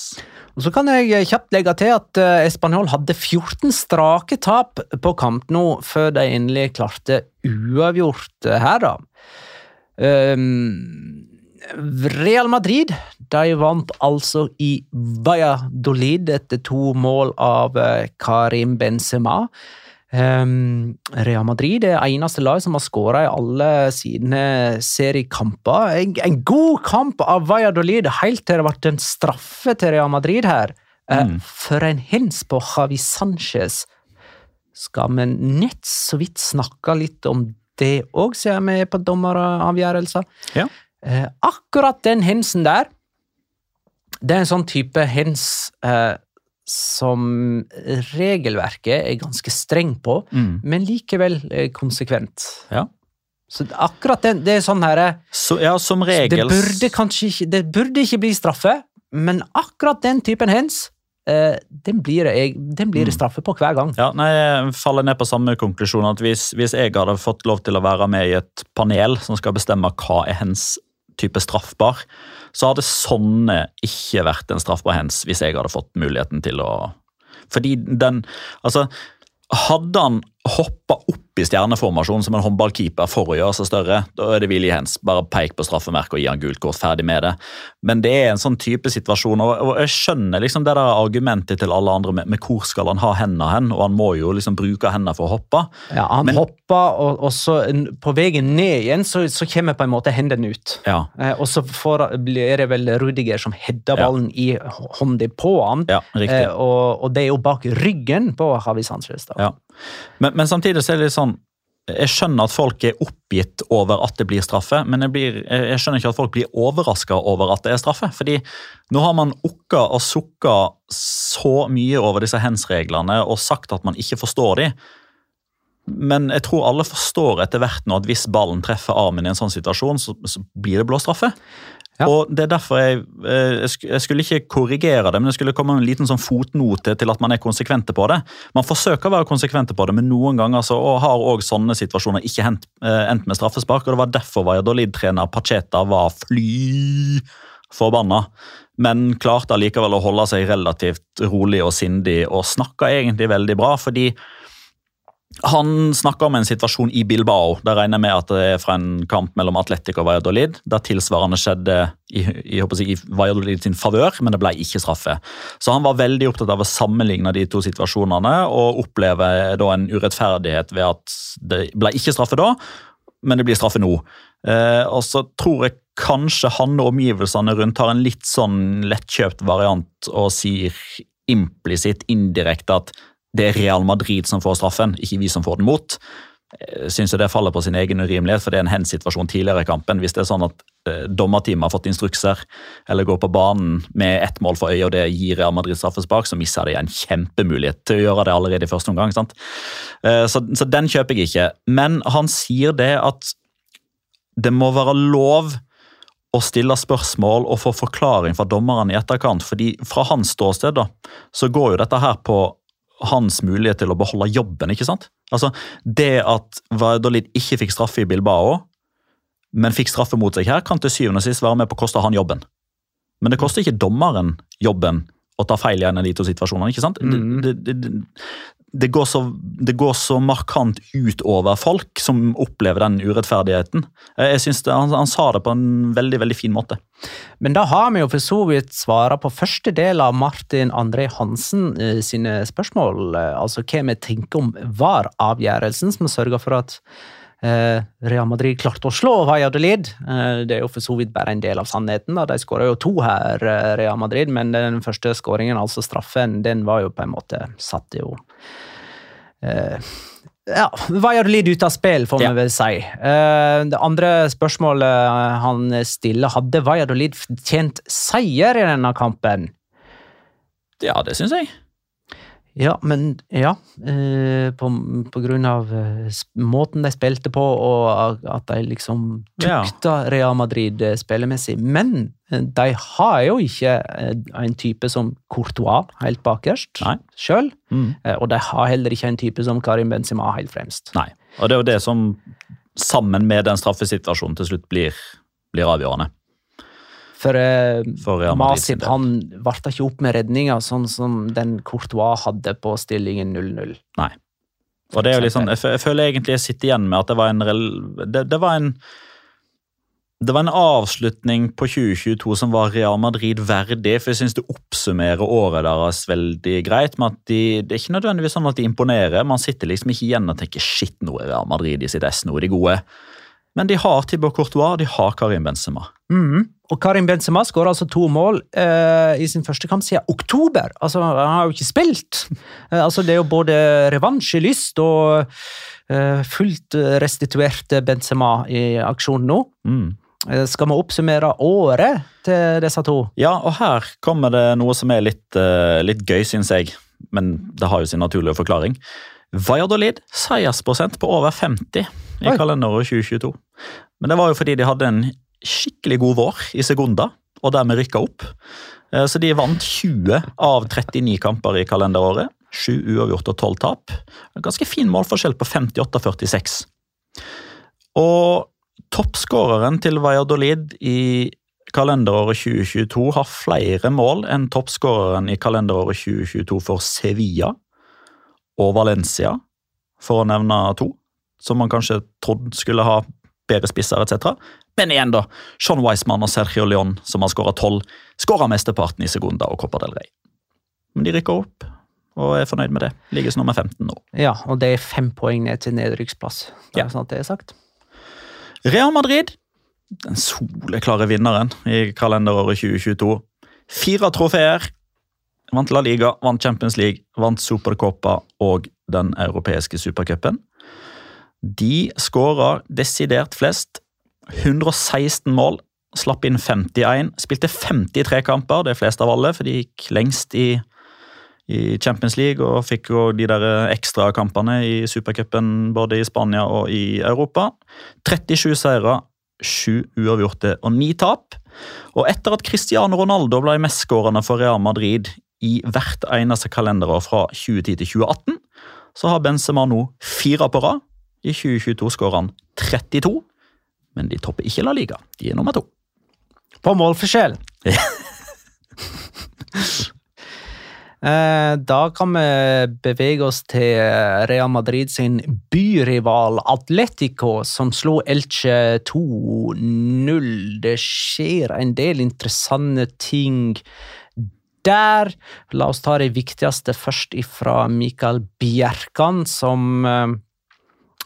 Og Så kan jeg kjapt legge til at Español Espanol hadde 14 strake tap på kamp nå, før de endelig klarte uavgjort eh, her, da. Ehm, Real Madrid de vant altså i Valladolid etter to mål av eh, Karim Benzema. Um, Real Madrid er eneste lag som har skåra i alle sine seriekamper. En, en god kamp av Valladolid helt til det ble en straffe til Real Madrid her. Eh, For en hens på Javi Sanchez. Skal vi nett så vidt snakke litt om det òg, siden vi er på dommeravgjørelser? Ja. Uh, akkurat den hensen der, det er en sånn type hens eh, som regelverket er ganske streng på, Mm. men likevel eh, konsekvent. Ja. Så akkurat den, det er sånn her Så, ja, som Det regel burde kanskje ikke Det burde ikke bli straffe, men akkurat den typen hens, eh, den blir, det, jeg- den blir det Mm. straffe på hver gang. Ja, nei, Jeg faller ned på samme konklusjon. at hvis, hvis jeg hadde fått lov til å være med i et panel som skal bestemme hva er hens type straffbar, så hadde sånne ikke vært en straffbar hands hvis jeg hadde fått muligheten til å Fordi den Altså, hadde han hoppa opp i stjerneformasjonen som en håndballkeeper for å gjøre seg større, da er det vilje hens. Bare peik på straffemerket og gi han gult kort, ferdig med det. Men det er en sånn type situasjon, og, jeg skjønner liksom det der argumentet til alle andre med, med hvor skal han ha hendene hen, og han må jo liksom bruke hendene for å hoppe. Ja, Han Men- hopper, og, og så på veien ned igjen så, så kommer på en måte hendene ut. Ja, Eh, og så får, blir det vel Rudiger som header Ja. ballen i h- hånda på han. ja og, og det er jo bak ryggen på Javi Sanchez. da. Ja. Men, men samtidig så er det litt sånn Jeg skjønner at folk er oppgitt over at det blir straffe, men jeg, blir, jeg skjønner ikke at folk blir overraska over at det er straffe. Fordi nå har man okka og sukka så mye over disse hens-reglene og sagt at man ikke forstår de. Men jeg tror alle forstår etter hvert nå at hvis ballen treffer armen i en sånn situasjon, så, så blir det blå straffe. Ja. Og det er derfor jeg, eh, jeg skulle ikke korrigere det, men det skulle komme en liten sånn fotnote til at man er konsekvente på det. Man forsøker å være konsekvente på det, men noen ganger så og har også sånne situasjoner ikke hendt, eh, endt med straffespark. og Det var derfor Valladolid-trener Pacheta var fly forbanna, men klarte allikevel å holde seg relativt rolig og sindig og snakka egentlig veldig bra, fordi han snakker om en situasjon i Bilbao. Der regner jeg med at det er fra en kamp mellom Atletic og Valladolid. Der tilsvarende skjedde i, i, i Valladolid sin favør, men det ble ikke straffe. Så han var veldig opptatt av å sammenligne de to situasjonene og oppleve da en urettferdighet ved at det ble ikke straffe da, men det blir straffe nå. Eh, og så tror jeg kanskje han og omgivelsene rundt har en litt sånn lettkjøpt variant og sier implisitt, indirekte at det er Real Madrid som får straffen, ikke vi som får den mot. Jeg synes jo det faller på sin egen urimelighet, for det er en hensituasjon tidligere i kampen. Hvis det er sånn at eh, dommerteamet har fått instrukser eller går på banen med ett mål for øye, og det gir Real Madrid straffespark, så mister de en kjempemulighet til å gjøre det allerede i første omgang. sant? Eh, så, så den kjøper jeg ikke. Men han sier det at det må være lov å stille spørsmål og få forklaring fra dommerne i etterkant. fordi Fra hans ståsted da, så går jo dette her på hans mulighet til å beholde jobben. ikke sant? Altså, Det at Vardølid ikke fikk straffe i Bilbao, men fikk straffe mot seg her, kan til syvende og sist være med på å koste han jobben. Men det koster ikke dommeren jobben å ta feil i en av de to situasjonene. ikke sant? Mm. Det, det, det, det, går så, det går så markant utover folk som opplever den urettferdigheten. Jeg synes det, han, han sa det på en veldig veldig fin måte. Men da har vi jo for så vidt svara på første del av Martin André Hansen eh, sine spørsmål. eh, Altså hva vi tenker om VAR-avgjørelsen som sørga for at eh, Real Madrid klarte å slå Valladolid. Eh, det er jo for så vidt bare en del av sannheten. De skåra jo to her, eh, Real Madrid, men den første skåringen, altså straffen, den var jo på en måte satt jo eh, ja, Valladolid ute av spill, får vi Ja. vel si. Eh, det andre spørsmålet han stiller, hadde Valladolid tjent seier i denne kampen? Ja, det syns jeg. Ja, men ja. Eh, på, på grunn av eh, måten de spilte på, og at de liksom Ja. tukta Real Madrid eh, spillemessig. Men de har jo ikke en type som Courtois helt bakerst sjøl. Mm. Og de har heller ikke en type som Karim Benzema helt fremst. Nei. Og det er jo det som sammen med den straffesituasjonen til slutt blir, blir avgjørende. For, eh, For Real Masip han varta ikke opp med redninga, sånn som den Courtois hadde på stillingen 0-0. Nei. Og det er jo litt sånn, jeg, føler egentlig jeg sitter igjen med at det var en rel- det, det var en det var en avslutning på 2022 som var Real Madrid verdig. for Jeg synes det oppsummerer året deres veldig greit. med at de, Det er ikke nødvendigvis sånn at de imponerer. Man sitter liksom ikke igjen og tenker shit, nå er Real Madrid i sitt ess, nå er de gode. Men de har Thibaut Courtois, de har Karim Benzema. Mm. Og Karim Benzema skårer altså to mål eh, i sin første kamp siden oktober. Altså, Han har jo ikke spilt! Eh, altså, det er jo både revansjelyst og eh, fullt restituert Benzema i aksjon nå. Mm. Eh, skal vi oppsummere året til disse to? Ja, og her kommer det noe som er litt, eh, litt gøy, syns jeg. Men det har jo sin naturlige forklaring. Valladolid seiersprosent på over 50 i Oi. kalenderåret 2022. Men det var jo fordi de hadde en skikkelig god vår i Segunda, og dermed rykka opp. Eh, Så de vant 20 av 39 kamper i kalenderåret. 7 uavgjort og 12 tap. En ganske fin målforskjell på 58-46. Og toppskåreren til Valladolid i kalenderåret 2022 har flere mål enn toppskåreren i kalenderåret 2022 for Sevilla og Valencia, for å nevne to, som man kanskje trodde skulle ha bedre spisser etc. Men igjen, da. Sean Wiseman og Sergio Leon, som har skåra tolv, skåra mesteparten i Segunda og Copa del Rey. Men de rykker opp, og er fornøyd med det. Ligger som nummer 15 nå. Ja, og det er fem poeng ned til nedrykksplass. Ja. sånn at det er sagt. Real Madrid, den soleklare vinneren i kalenderåret 2022. Fire trofeer. Vant La Liga, vant Champions League, vant Supercopa og den europeiske supercupen. De skåra desidert flest. 116 mål, slapp inn 51. Spilte 53 kamper, det er flest av alle, for de gikk lengst i, i Champions League og fikk jo de der ekstra kampene i supercupen både i Spania og i Europa. 37 seire, 7 uavgjorte og 9 tap. Og etter at Cristiano Ronaldo ble mestskårende for Real Madrid i hvert eneste kalenderår fra 2010 til 2018, så har Benzema nå fire på rad. I 2022 skårer han 32, men de topper ikke La Liga. De er nummer to. På målforskjell. Eh, Da kan vi bevege oss til Real Madrid sin byrival Atletico, som slo Elche 2-0. Det skjer en del interessante ting der. La oss ta det viktigste først ifra Mikael Bjerkan, som eh,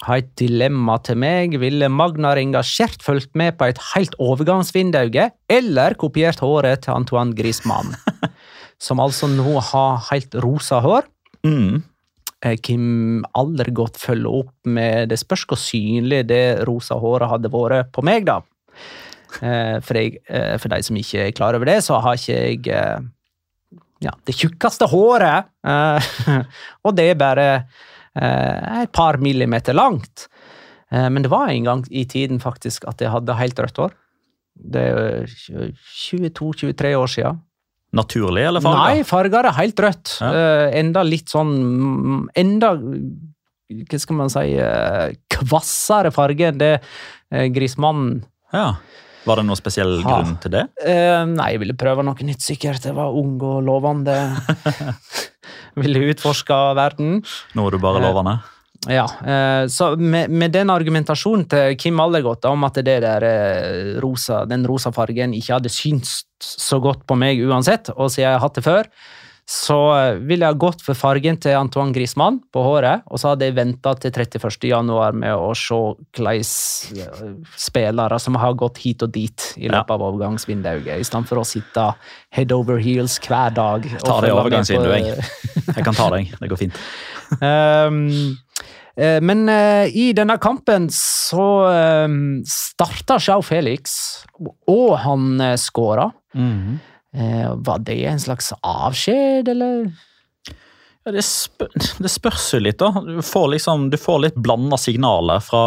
har et dilemma til meg. Ville Magnar engasjert fulgt med på et helt overgangsvindauge, eller kopiert håret til Antoine Griezmann? som altså nå har helt rosa hår. Mm. Eh, Kim aldri godt følger opp med Det spørs hvor synlig det rosa håret hadde vært på meg, da. Eh, For, jeg, eh, for de som ikke er klar over det, så har ikke jeg ja, det tjukkeste håret. Og det er bare eh, et par millimeter langt. Eh, Men det var en gang i tiden faktisk at jeg hadde helt rødt hår. Det er 22-23 år siden. Naturlig eller farga? Nei, farger er helt rødt. Ja. Eh, enda litt sånn mm, Enda Hva skal man si eh, Kvassere farge enn det uh, Grismannen Ja. Var det noen spesiell Ha. grunn til det? Eh, nei, jeg ville prøve noe nytt, sikkert. Jeg var ung og lovende. ville utforske verden. Nå er du bare Eh, lovende. Ja, eh, så med, med den argumentasjonen til Kim Allergott om at det der eh, rosa, den rosa fargen ikke hadde syntes så godt på meg uansett, og siden jeg har hatt det før, så eh, ville jeg gått for fargen til Antoine Griezmann på håret, og så hadde jeg venta til 31. januar med å se hvordan spillere som har gått hit og dit i løpet av overgangsvinduet, i stedet for å sitte head over heels hver dag. Jeg Ta det i overgangsvinduet, jeg. Jeg kan ta deg. Det går fint. Um, eh, men uh, i denne kampen så um, starta Sjau Felix, og han uh, skåra. Eh, var det en slags avskjed, eller? Ja, det, spør, det spørs jo litt, da. Du får, liksom, du får litt blanda signaler fra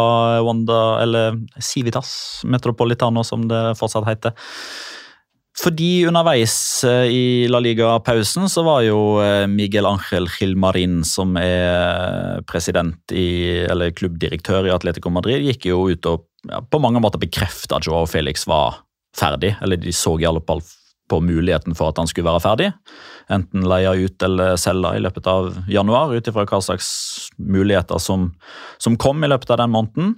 Wanda, eller Civitas Metropolitano, som det fortsatt heter. Fordi underveis eh, i La Liga-pausen så var jo eh, Miguel Ángel Gilmarin, som er president i, eller klubbdirektør i Atletico Madrid, gikk jo ut og ja, på mange måter bekrefta at Joao Felix var ferdig. Eller de så i alle fall på muligheten for at han skulle være ferdig. Enten leie ut eller selge i løpet av januar, ut ifra hva slags muligheter som, som kom i løpet av den måneden.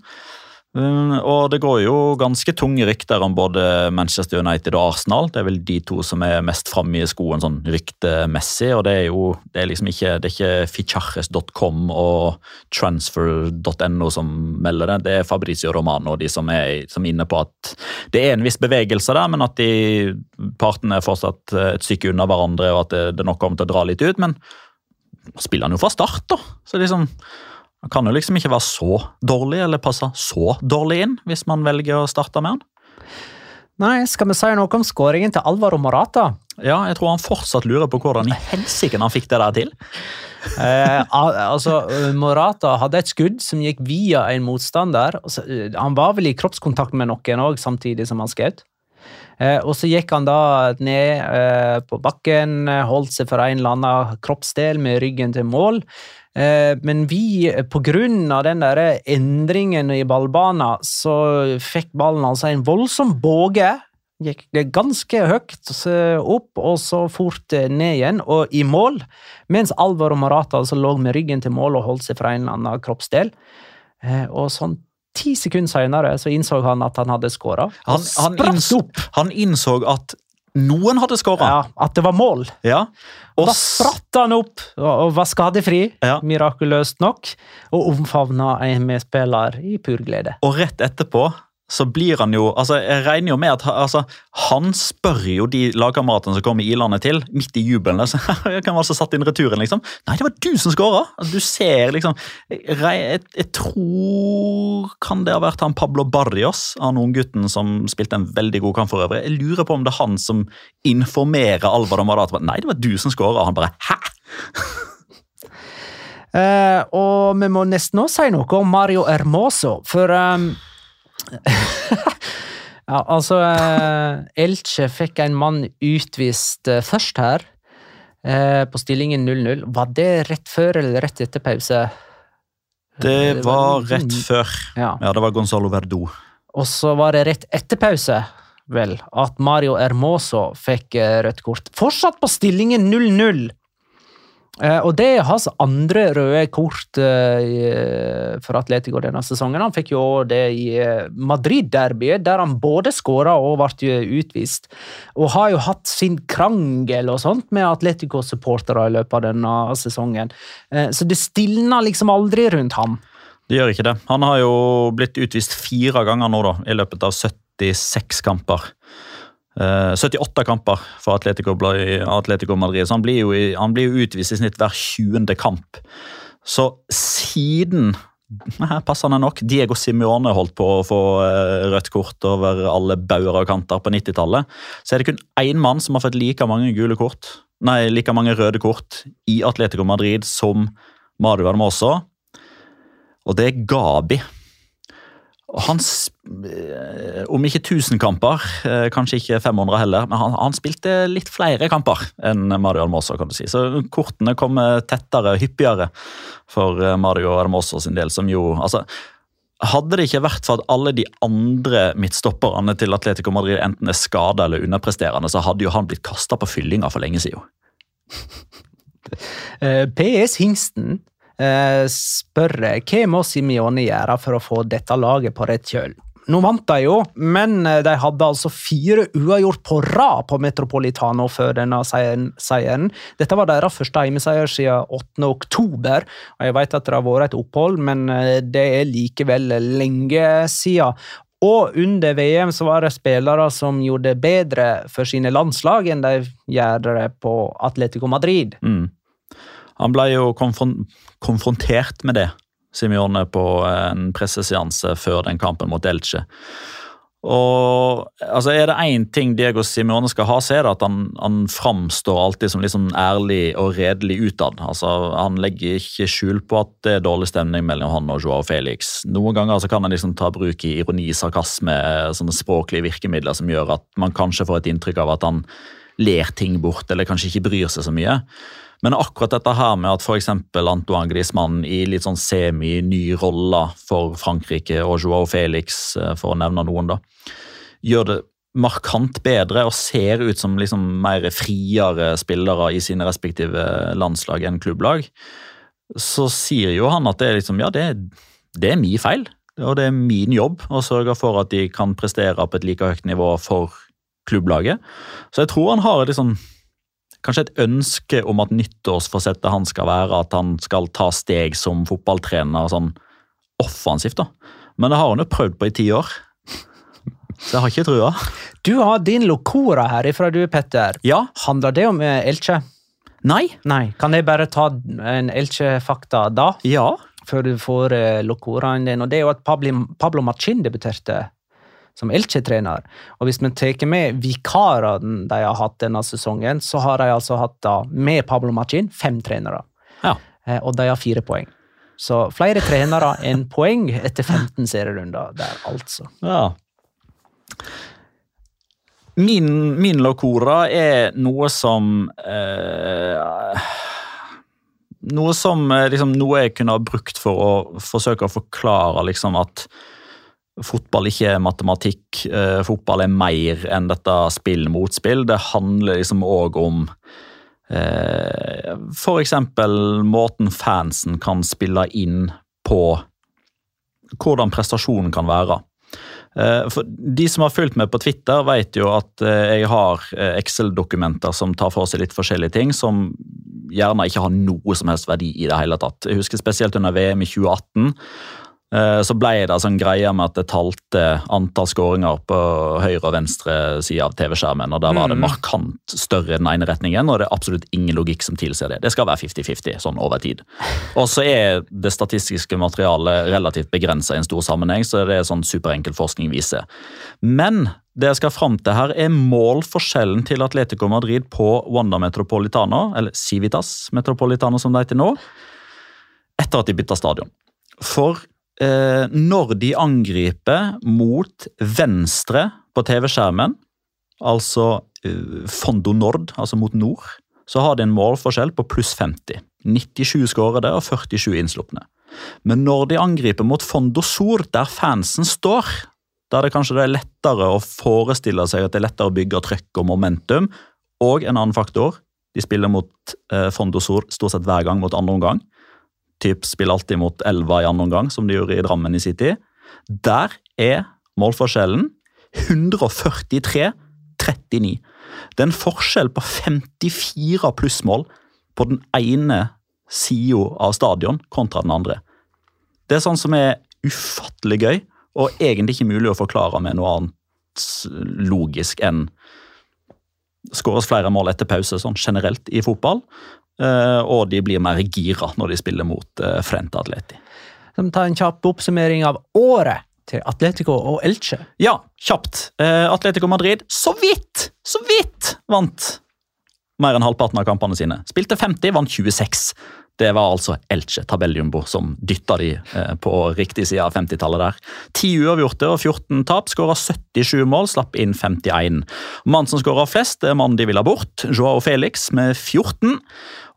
Um, Og det går jo ganske tunge rykter om både Manchester United og Arsenal. Det er vel de to som er mest framme i skoen sånn ryktemessig. Og det er jo det er liksom ikke, det ikke fichajes.com og transfer.no som melder det. Det er Fabrizio Romano og de som er, som er inne på at det er en viss bevegelse der, men at de partene er fortsatt eh, et stykke unna hverandre, og at det, det nok kommer til å dra litt ut. Men spiller han jo fra start, da. Så liksom han kan jo liksom ikke være så dårlig, eller passe så dårlig inn, hvis man velger å starte med han. Nei, skal vi si noe om skåringen til Alvaro Morata? Ja, jeg tror han fortsatt lurer på hvordan i helsike han fikk det der til. Eh, altså, Morata hadde et skudd som gikk via en motstander. eh, han var vel i kroppskontakt med noen òg, samtidig som han skjøt. Eh, og så gikk han da ned eh, på bakken, holdt seg for en eller annen kroppsdel med ryggen til mål. Eh, men vi, eh, på grunn av den der endringen i ballbanen, så fikk ballen altså en voldsom båge. Gikk ganske høyt opp, og så fort eh, ned igjen, og i mål. Mens Alvaro Morata altså lå med ryggen til mål og holdt seg fra en eller annen kroppsdel. Eh, og sånn ti sekunder senere så innså han at han hadde skåra. Han, han, innså, han innså at noen hadde skåra. Ja, at det var mål. Ja. Og Da spratt han opp og var skadefri, Ja. mirakuløst nok, og omfavna en medspiller i pur glede. Og rett etterpå så blir han jo altså Jeg regner jo med at altså, han spør jo de lagkameratene som kommer ilende til, midt i jubelen. Altså, jeg kan altså satt inn returen, liksom. Nei, det var du som skåra! Altså, du ser liksom jeg, jeg, tror Kan det ha vært han Pablo Barrios, han unggutten som spilte en veldig god kamp for øvrig? Jeg lurer på om det er han som informerer Alvaro Morata. Nei, det var du som skåra. Han bare hæ? uh, og vi må nesten også si noe om Mario Hermoso, for ehm, Ja, altså eh, Elche fikk en mann utvist eh, først her, eh, på stillingen 0-0. Var det rett før eller rett etter pause? Det var rett før. Ja. Ja, det var Gonzalo Verdo. Og så var det rett etter pause, vel, at Mario Hermoso fikk rødt kort. Fortsatt på stillingen 0-0! Eh, og det er hans andre røde kort eh, for Atletico denne sesongen. Han fikk jo det i eh, Madrid-derbyet, der han både skåra og ble utvist. Og har jo hatt sin krangel og sånt med Atletico-supportere i løpet av denne sesongen. Så det stilner liksom aldri rundt ham. Det gjør ikke det. Han har jo blitt utvist fire ganger nå da, i løpet av 76 kamper. Eh, 78 kamper for Atletico, Atletico Madrid, så han blir, jo, han blir jo utvist i snitt hver 20. kamp. Så siden Her passende nok. Diego Simione holdt på å få eh, rødt kort over alle bauger og kanter på 90-tallet. Så er det kun én mann som har fått like mange gule kort, nei, like mange røde kort i Atletico Madrid som Mario Måså, og det er Gabi. Og han, eh, om ikke 1000 kamper, eh, kanskje ikke 500 heller, men han, han spilte litt flere kamper enn Mario Almoso, kan du si. Så kortene kommer tettere, og hyppigere for eh, Mario Almoso sin del, som jo altså hadde det ikke vært for at alle de andre midtstopperne til Atletico Madrid enten er skada eller underpresterende, så hadde jo han blitt kasta på fyllinga for lenge siden. Eh, PS Hingsten eh, spør hva må Simione gjøre for å få dette laget på rett kjøl. Nå vant de jo, men eh, de hadde altså fire uavgjort på rad på Metropolitano før denne seieren. Dette var deres første hjemmeseier siden 8. oktober. og Jeg vet at det har vært et opphold, men det er likevel lenge siden. Og under VM så var det spillere som gjorde det bedre for sine landslag enn de gjør det på Atletico Madrid. Mm. Han ble jo konfrontert med det, Simione, på en presseseanse før den kampen mot Elche. Og altså, Er det én ting Diego Simione skal ha, så er det at han, han framstår alltid som liksom ærlig og redelig utad. Altså, han legger ikke skjul på at det er dårlig stemning mellom han og Joao Felix. Noen ganger altså, kan han liksom ta bruk i ironi, sarkasme, sånne språklige virkemidler som gjør at man kanskje får et inntrykk av at han ler ting bort, eller kanskje ikke bryr seg så mye. Men akkurat dette her med at f.eks. Antoine Griezmann i litt sånn semi-ny rolle for Frankrike og Joao Felix, eh, for å nevne noen, da, gjør det markant bedre og ser ut som liksom mer friere spillere i sine respektive landslag enn klubblag, så sier jo han at det er liksom, ja, det, det er min feil. Og det er min jobb å sørge for at de kan prestere på et like høyt nivå for klubblaget. Så jeg tror han har et liksom kanskje et ønske om at nyttårsforsettet han skal være at han skal ta steg som fotballtrener sånn offensivt. da. Men det har han jo prøvd på i ti år. Så jeg har ikke trua. Du har din Locora herifra, du, Petter. Ja. Handler det om eh, Elche? Nei. Nei. Kan jeg bare ta en Elche-fakta da? Ja. Før du får uh, Locoraen din. Og det er jo at Pablo, Pablo Machin debuterte som Elche-trener. Og hvis vi tar med vikarene de har hatt denne sesongen, så har de altså hatt da, med Pablo Machin fem trenere. Ja. Eh, og de har fire poeng. Så flere trenere enn poeng etter 15 serierunder der, altså. Ja. Min, min locora er noe som eh, Noe som eh, liksom, noe jeg kunne ha brukt for å forsøke å forklare liksom at fotball ikke er matematikk. Eh, fotball er mer enn dette spill mot spill. Det handler liksom òg om eh, F.eks. måten fansen kan spille inn på hvordan prestasjonen kan være. Eh, for De som har fulgt med på Twitter, vet jo at eh, jeg har eh, Excel-dokumenter som tar for seg litt forskjellige ting, som gjerne ikke har noe som helst verdi i det hele tatt. Jeg husker spesielt under VM i 2018 Eh, så ble det sånn greie med at det talte antall skåringer på høyre og venstre side av TV-skjermen. og Der var det mm. markant større i den ene retningen, og det er absolutt ingen logikk som tilsier det. Det skal være 50-50 sånn over tid. Og så er det statistiske materialet relativt begrensa i en stor sammenheng, så det er sånn superenkel forskning viser. Men det jeg skal fram til her, er målforskjellen til Atletico Madrid på Wanda Metropolitano, eller Civitas Metropolitano som det heter nå, etter at de bytta stadion. For eh, når de angriper mot venstre på TV-skjermen, altså eh, Fondo Nord, altså mot nord, så har de en målforskjell på pluss 50. 97 skårede og 47 innslupne. Men når de angriper mot Fondo Sor, der fansen står, der det kanskje er lettere å forestille seg at det er lettere å bygge trøkk og momentum, og en annen faktor, de spiller mot eh, Fondo Sor stort sett hver gang mot andre omgang, typ spiller alltid mot Elva i annen omgang, som de gjorde i Drammen i tid. Der er målforskjellen 143-39. Det er en forskjell på 54 plussmål på den ene sida av stadion kontra den andre. Det er sånn som er ufattelig gøy, og egentlig ikke mulig å forklare med noe annet logisk enn skåres flere mål etter pause sånn generelt i fotball. Eh, og de blir mer gira når de spiller mot eh, Frente Atleti. Så vi tar en kjapp oppsummering av året til Atletico og Elche? Ja, kjapt. Eh, Atletico Madrid så vidt, så vidt vant mer enn halvparten av kampene sine. Spilte 50, vant 26. Det var altså Elche tabelljumbo som dytta de eh, på riktig side av 50-tallet der. 10 uavgjorte og 14 tap, skåra 77 mål, slapp inn 51. Mannen som skåra flest, er mannen de ville ha bort, Joao Felix med 14.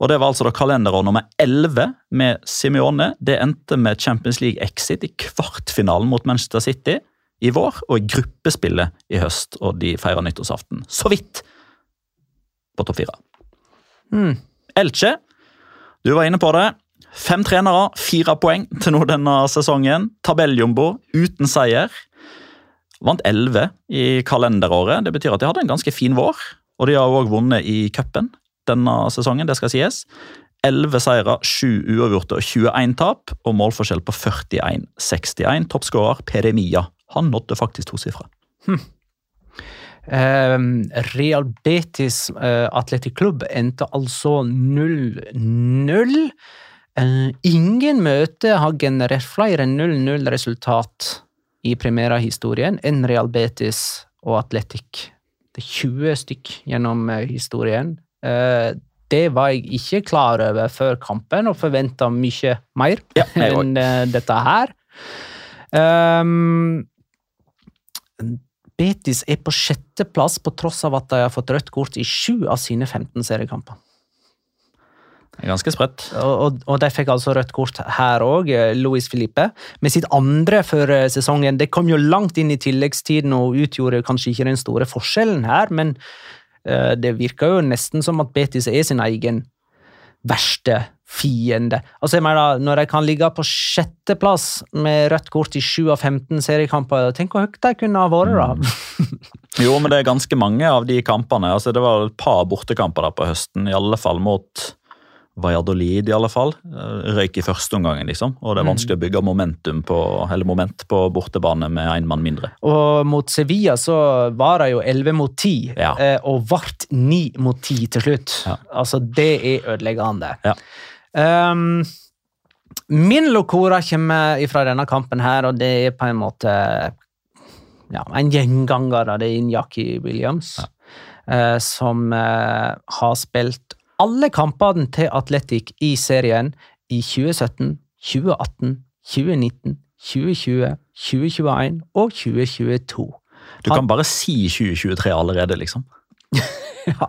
Og Det var altså da kalenderår nummer 11 med Simione. Det endte med Champions League exit i kvartfinalen mot Manchester City i vår, og i gruppespillet i høst, og de feira nyttårsaften. Så vidt på topp fire. Mm. Elche, du var inne på det. Fem trenere, fire poeng til nå denne sesongen. Tabelljumbo uten seier. Vant elleve i kalenderåret. Det betyr at de hadde en ganske fin vår. Og de har òg vunnet i cupen denne sesongen, det skal sies. 11 seire, 7 uavgjorte og 21 tap, og målforskjell på 41-61. Toppskårer Peremia. Han nådde faktisk tosifra. Eh, Real Betis Athletic Club endte altså 0-0. Eh, ingen møte har generert flere 0-0-resultat i premierehistorien enn Real Betis og Atletic. Det er 20 stykk gjennom eh, historien. Det var jeg ikke klar over før kampen, og forventa mye mer Ja, enn dette her. Um, Betis er på sjetteplass på tross av at de har fått rødt kort i sju av sine 15 seriekamper. Det er Ganske sprøtt. Og, og, og de fikk altså rødt kort her òg, Luis Filipe. Med sitt andre for eh, sesongen. Det kom jo langt inn i tilleggstiden og utgjorde kanskje ikke den store forskjellen her, men uh, det virker jo nesten som at Betis er sin egen verste fiende. Altså jeg mener, Når de kan ligge på sjetteplass med rødt kort i 7 av 15 seriekamper, tenk hvor høyt de kunne ha vært, da. Jo, men det er ganske mange av de kampene. altså Det var et par bortekamper der på høsten, i alle fall mot Valladolid, i alle fall. Eh, Røyk i første omgangen, liksom. Og det er vanskelig å bygge momentum på, eller moment på bortebane med én mann mindre. Og mot Sevilla så var det jo 11 mot 10, Ja. eh, og ble 9 mot 10 til slutt. Ja. Altså, det er ødeleggende. Ja. Um, min locora kommer fra denne kampen her, og det er på en måte ja, en gjenganger. Det er Injaki Williams, eh, som uh, har spilt alle kampene til Atletic i serien i 2017, 2018, 2019, 2020, 2021 og 2022. Du kan bare si 2023 allerede, liksom. Ja.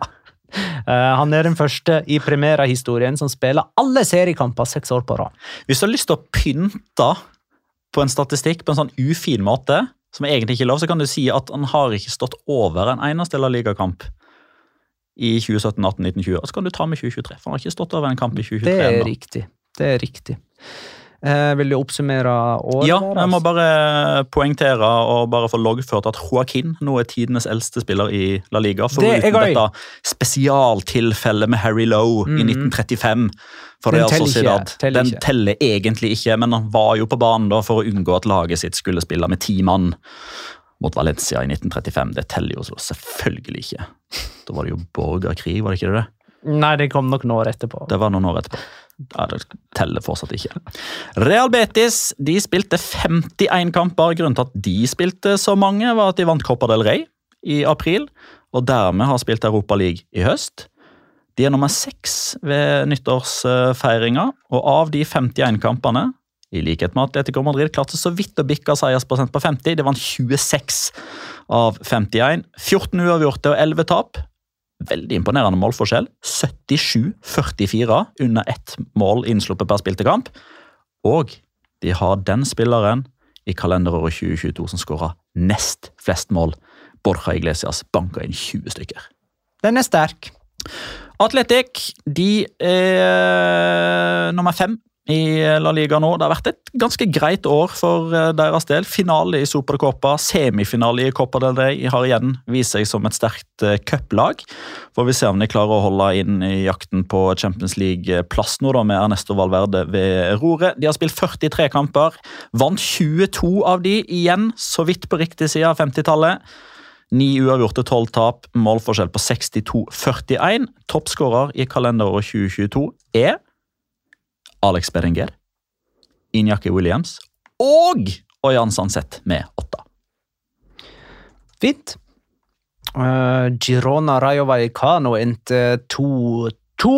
Eh, han er den første i Primera-historien som spiller alle seriekamper seks år på rad. Hvis du har lyst til å pynte på en statistikk på en sånn ufin måte, som egentlig ikke er lov, så kan du si at han har ikke stått over en eneste La Liga-kamp i 2017, 18, 19, 20. Og så kan du ta med 2023, for han har ikke stått over en kamp i 2023 Det er riktig. Det er riktig. Eh, vil du oppsummere året? Ja, jeg må bare poengtere og bare få loggført at Joaquin nå er tidenes eldste spiller i La Liga. Det uten Foruten gøy. dette spesialtilfellet med Harry Lowe i 1935. For Den det altså teller ikke, teller Den ikke. teller egentlig ikke, men han var jo på banen da for å unngå at laget sitt skulle spille med ti mann mot Valencia i 1935. Det teller jo så selvfølgelig ikke. Da var det jo borgerkrig, var det ikke det? Nei, det kom nok noen år etterpå. Det var noen år etterpå. Ja, det teller fortsatt ikke. Real Betis de spilte 51 kamper. Grunnen til at de spilte så mange, var at de vant Copa del Rey i april, og dermed har spilt Europa League i høst. De er nummer seks ved nyttårsfeiringa, og av de 51 kampene i likhet med Atletico Madrid klarte så vidt å bikke seiersprosent på 50. De vant 26 av 51. 14 uavgjorte og 11 tap. Veldig imponerende målforskjell. 77-44 under ett mål innsluppet per spilte kamp. Og de har den spilleren i kalenderåret 2022 som skåra nest flest mål. Borja Iglesias banka inn 20 stykker. Den er sterk. Atletic de er nummer fem i La Liga nå. Det har vært et ganske greit år for eh, deres del. Finale i Supercopa, semifinale i Copa del Rey har igjen vist seg som et sterkt eh, cuplag. Får vi se om de klarer å holde inn i jakten på Champions League-plass nå, da, med Ernesto Valverde ved roret. De har spilt 43 kamper, vant 22 av de igjen, så vidt på riktig side av 50-tallet. Ni uavgjorte, tolv tap, målforskjell på 62-41. Toppskårer i kalenderåret 2022 er Alex Berenger, Injaki Williams og Oyan Sanset med åtte. Fint. Uh, Girona Rayo Vallecano endte 2-2.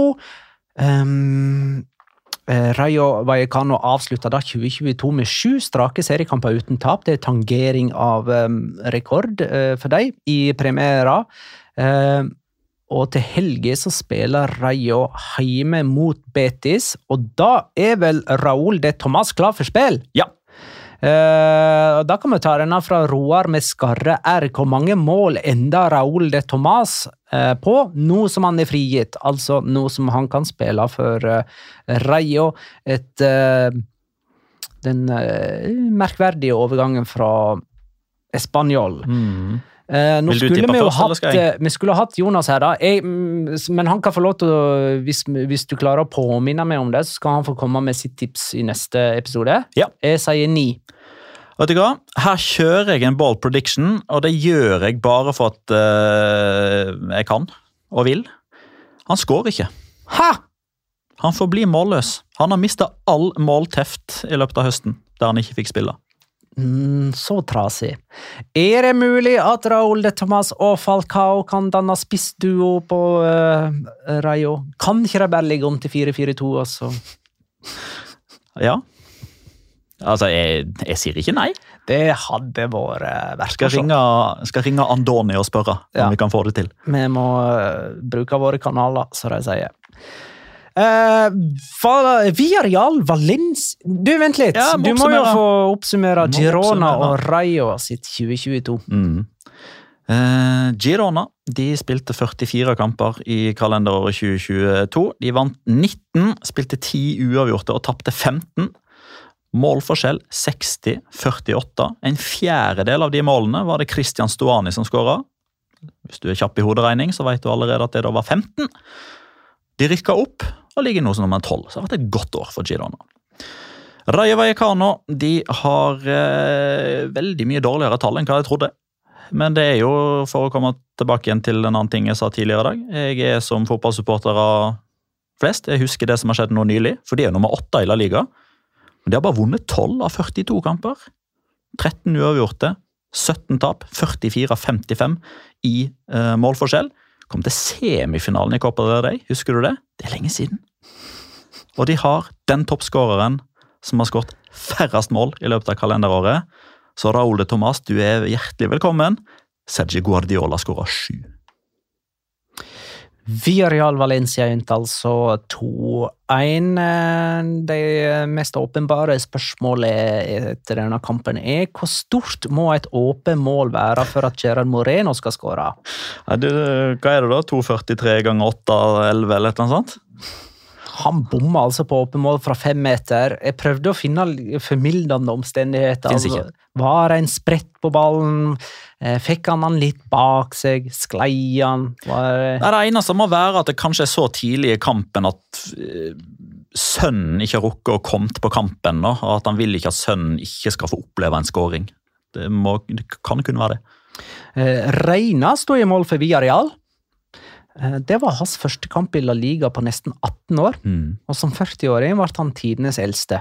Um, eh, Rayo Vallecano avslutta da 2022 med sju strake seriekamper uten tap. Det er tangering av um, rekord uh, for dem i premiera. Eh, og til helga så spiller Rayo hjemme mot Betis, og da er vel Raúl de Tomàs klar for spill? Ja. Eh, da kan vi ta denne fra Roar med skarre R. Hvor mange mål enda Raúl de Tomàs eh, på nå som han er frigitt? Altså nå som han kan spille for eh, Rayo. Et eh, Den eh, merkverdige overgangen fra Español. Eh, nå skulle vi jo hatt, eh, vi skulle hatt Jonas her, da. Jeg, mm, men han kan få lov til å hvis, hvis du klarer å påminne meg om det, så skal han få komme med sitt tips i neste episode. Ja. Jeg sier ni. Vet du hva? Her kjører jeg en ball prediction, og det gjør jeg bare for at uh, jeg kan og vil. Han skårer ikke. Ha! Han forblir målløs. Han har mista all målteft i løpet av høsten, der han ikke fikk spille. Mm, så trasig. Er det mulig at Raúl de Tomas og Falcao kan danne spissduo på uh, Rayo? Kan ikke de bare ligge om til 4-4-2, altså? Ja. Altså, jeg, jeg sier ikke nei. Det hadde vært uh, verst. Skal ringe, skal ringe Andoni og spørre Ja. om vi kan få det til. Vi må uh, bruke våre kanaler, som de sier. Uh, Villarreal Valence Du, vent litt! Ja, må du må jo få oppsummere Må Girona oppsummere. og Rayo sitt 2022. Mm. Uh, Girona de spilte 44 kamper i kalenderåret 2022. De vant 19, spilte 10 uavgjorte og tapte 15. Målforskjell 60-48. En fjerdedel av de målene var det Christian Stuani som skåra. Hvis du er kjapp i hoderegning, så vet du allerede at det da var 15. De rykka opp og ligger nå som nummer 12, så det har vært et godt år for Girona. Rayo Vallecano de har eh, veldig mye dårligere tall enn hva jeg trodde. Men det er jo, for å komme tilbake igjen til en annen ting jeg sa tidligere i dag, jeg er som fotballsupportere flest. Jeg husker det som har skjedd nå nylig, for de er jo nummer åtte i La Liga. Men de har bare vunnet 12 av 42 kamper. 13 uavgjorte, 17 tap, 44 av 55 i eh, målforskjell. Kom til semifinalen i Copa del Rey, husker du det? Det er lenge siden. Og de har den toppskåreren som har skåret færrest mål i løpet av kalenderåret. Så Raúl de Tomàs, du er hjertelig velkommen. Sergi Guardiola skåra sju. Villarreal Valencia endte altså 2-1. Eh, Det mest åpenbare spørsmålet etter denne kampen er hvor stort må et åpent mål være for at Gerard Moreno skal skåre? Hva er det da? 2,43 ganger 8, 11 eller noe eller annet sånt? Han bomma altså på åpen mål fra fem meter. Jeg prøvde å finne formildende omstendigheter. Altså, var det en sprett på ballen? Eh, Fikk han han litt bak seg? Sklei han? Var. Nei, Det eneste må være at det kanskje er så tidlig i kampen at eh, sønnen ikke har rukket å komme på kampen. nå, og At han vil ikke at sønnen ikke skal få oppleve en skåring. Det, må, det kan kunne være det. Eh, Reina sto i mål for Villarreal. Eh, Det var hans første kamp i La Liga på nesten 18 år, Mm. og som 40-åring ble han tidenes eldste